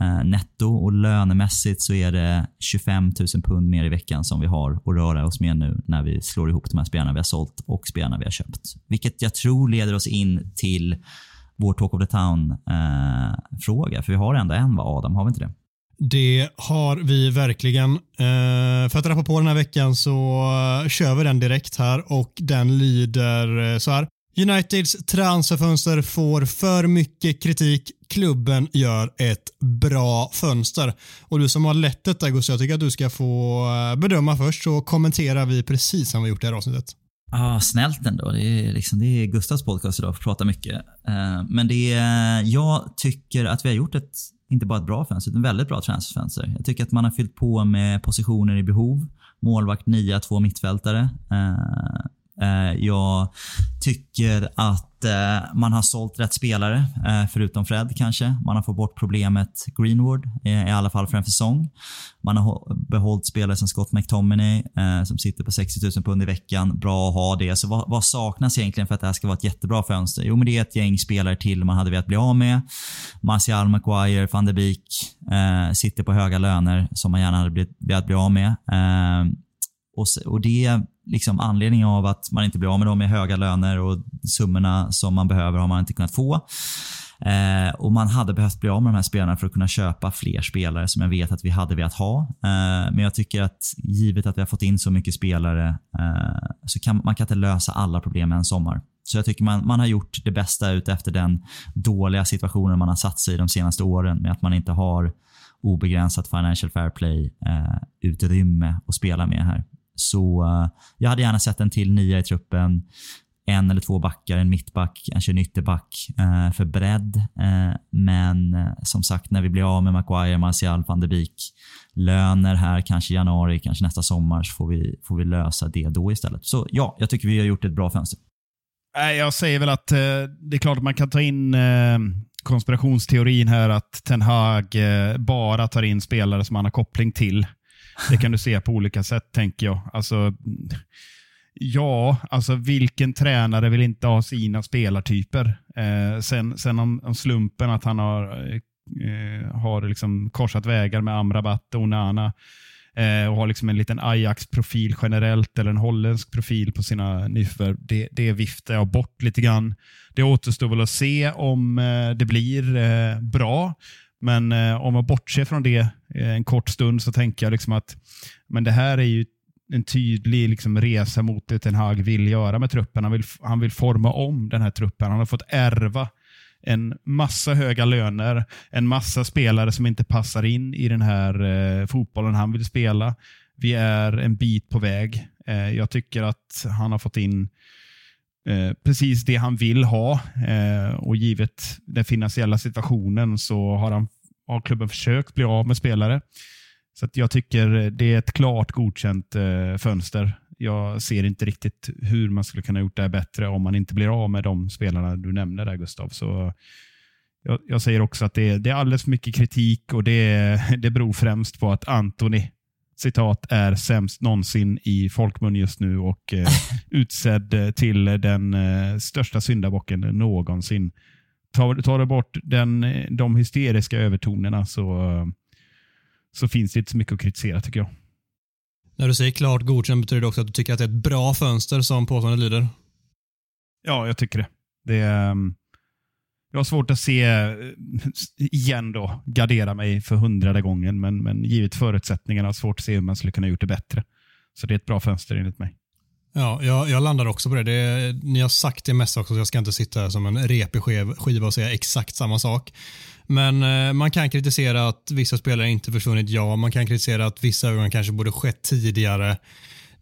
[SPEAKER 2] Eh, netto och lönemässigt så är det 25 000 pund mer i veckan som vi har att röra oss med nu när vi slår ihop de här spelarna vi har sålt och spelarna vi har köpt. Vilket jag tror leder oss in till vår Talk of the Town-fråga. Eh, för vi har ändå en va, Adam? Har vi inte det?
[SPEAKER 4] Det har vi verkligen. Eh, för att rappa på den här veckan så eh, kör vi den direkt här och den lyder eh, så här. Uniteds transferfönster får för mycket kritik. Klubben gör ett bra fönster. Och du som har lett detta Gustav, jag tycker att du ska få bedöma först så kommenterar vi precis som vi gjort i det här avsnittet.
[SPEAKER 2] Ah, snällt ändå. Det är, liksom, det är Gustavs podcast idag, för att prata mycket. Men det är, jag tycker att vi har gjort ett, inte bara ett bra fönster, utan väldigt bra transferfönster. Jag tycker att man har fyllt på med positioner i behov. Målvakt, nia, två mittfältare. Eh, Eh, jag tycker att eh, man har sålt rätt spelare, eh, förutom Fred kanske. Man har fått bort problemet Greenwood, i alla fall för en säsong. Man har behållit spelare som Scott McTominay, som sitter på 60 000 pund i veckan. Bra att ha det. Så vad, vad, saknas egentligen för att det här ska vara ett jättebra fönster? Jo, men det är ett gäng spelare till man hade velat bli av med. Martial, Maguire, van der Beek sitter på höga löner som man gärna hade velat bli av med. Och det liksom anledning av att man inte blir av med dem med höga löner och summorna som man behöver har man inte kunnat få. Eh, och Man hade behövt bli av med de här spelarna för att kunna köpa fler spelare som jag vet att vi hade velat ha. Eh, men jag tycker att givet att vi har fått in så mycket spelare eh, så kan man kan inte lösa alla problem med en sommar. Så jag tycker man, man har gjort det bästa ut efter den dåliga situationen man har satt sig i de senaste åren med att man inte har obegränsat financial fair play eh, utrymme att spela med här. Så uh, jag hade gärna sett en till nia i truppen. En eller två backar, en mittback, kanske en ytterback uh, för bredd. Uh, men som sagt, när vi blir av med Maguire, Martial, van de Beek, löner här, kanske januari, kanske nästa sommar, så får vi, får vi lösa det då istället. Så ja, jag tycker vi har gjort ett bra fönster.
[SPEAKER 1] Jag säger väl att det är klart att man kan ta in konspirationsteorin här att Ten Hag bara tar in spelare som han har koppling till. Det kan du se på olika sätt, tänker jag. Alltså, ja, alltså vilken tränare vill inte ha sina spelartyper? Eh, sen sen om, om, slumpen att han har, eh, har liksom korsat vägar med Amrabat och Onana eh, och har liksom en liten Ajax-profil generellt eller en holländsk profil på sina nyförvärv. Det, det viftar jag bort lite grann. Det återstår väl att se om eh, det blir eh, bra. Men eh, om man bortser från det eh, en kort stund så tänker jag liksom att men det här är ju en tydlig liksom, resa mot det Ten Hag vill göra med truppen. Han vill, han vill forma om den här truppen. Han har fått ärva en massa höga löner, en massa spelare som inte passar in i den här eh, fotbollen han vill spela. Vi är en bit på väg. Eh, jag tycker att han har fått in Eh, precis det han vill ha eh, och givet den finansiella situationen så har, han, har klubben försökt bli av med spelare. Så jag tycker det är ett klart godkänt eh, fönster. Jag ser inte riktigt hur man skulle kunna gjort det bättre om man inte blir av med de spelarna du nämnde där Gustav. Så jag, jag säger också att det, det, är alldeles för mycket kritik och det, det beror främst på att Antoni citat, är sämst någonsin i folkmun just nu och eh, utsedd till den eh, största syndabocken någonsin. Tar, tar du bort den, de hysteriska övertonerna så, så finns det inte så mycket att kritisera tycker jag.
[SPEAKER 4] När du säger klart godkänt betyder det också att du tycker att det är ett bra fönster som påståendet lyder?
[SPEAKER 1] Ja, jag tycker det. det um, jag har svårt att se, eh, igen då, gardera mig för hundrade gången, men, men givet förutsättningarna har jag svårt att se hur man skulle kunna gjort det bättre. Så det är ett bra fönster enligt mig.
[SPEAKER 4] Ja, jag, jag landar också på det. det. Ni har sagt det mesta också, så jag ska inte sitta här som en repig skiva och säga exakt samma sak. Men eh, man kan kritisera att vissa spelare inte försvunnit, ja. Man kan kritisera att vissa övergångar kanske borde skett tidigare.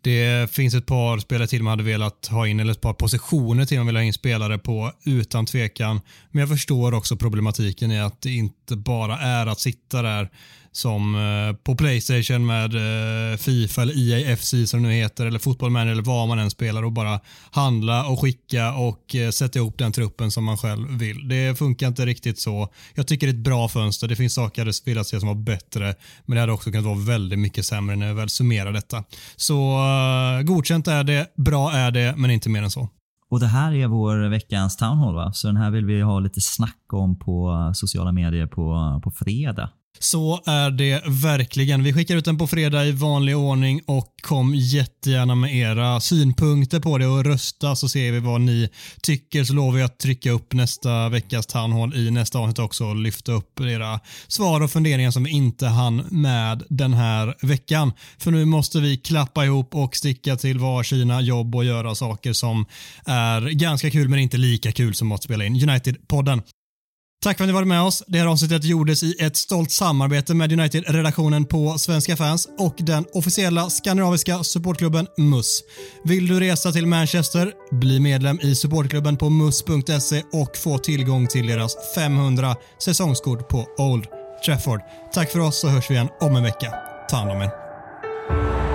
[SPEAKER 4] Det finns ett par spelare till man hade velat ha in, eller ett par positioner till man vill ha in spelare på, utan tvekan. Men jag förstår också problematiken i att det inte bara är att sitta där som eh, på Playstation med eh, Fifa eller EAFC som det nu heter eller fotbollmän eller vad man än spelar och bara handla och skicka och eh, sätta ihop den truppen som man själv vill. Det funkar inte riktigt så. Jag tycker det är ett bra fönster. Det finns saker jag hade se som var bättre men det hade också kunnat vara väldigt mycket sämre när jag väl summerar detta. Så godkänt är det, bra är det men inte mer än så.
[SPEAKER 2] Och Det här är vår veckans Town Hall va? Så den här vill vi ha lite snack om på sociala medier på, på fredag.
[SPEAKER 4] Så är det verkligen. Vi skickar ut den på fredag i vanlig ordning och kom jättegärna med era synpunkter på det och rösta så ser vi vad ni tycker så lovar jag att trycka upp nästa veckas tandhål i nästa avsnitt också och lyfta upp era svar och funderingar som vi inte hann med den här veckan. För nu måste vi klappa ihop och sticka till varsina jobb och göra saker som är ganska kul men inte lika kul som att spela in United-podden. Tack för att ni varit med oss. Det här avsnittet gjordes i ett stolt samarbete med United-redaktionen på Svenska fans och den officiella skandinaviska supportklubben MUS. Vill du resa till Manchester? Bli medlem i supportklubben på mus.se och få tillgång till deras 500 säsongskort på Old Trafford. Tack för oss så hörs vi igen om en vecka. Ta hand om er.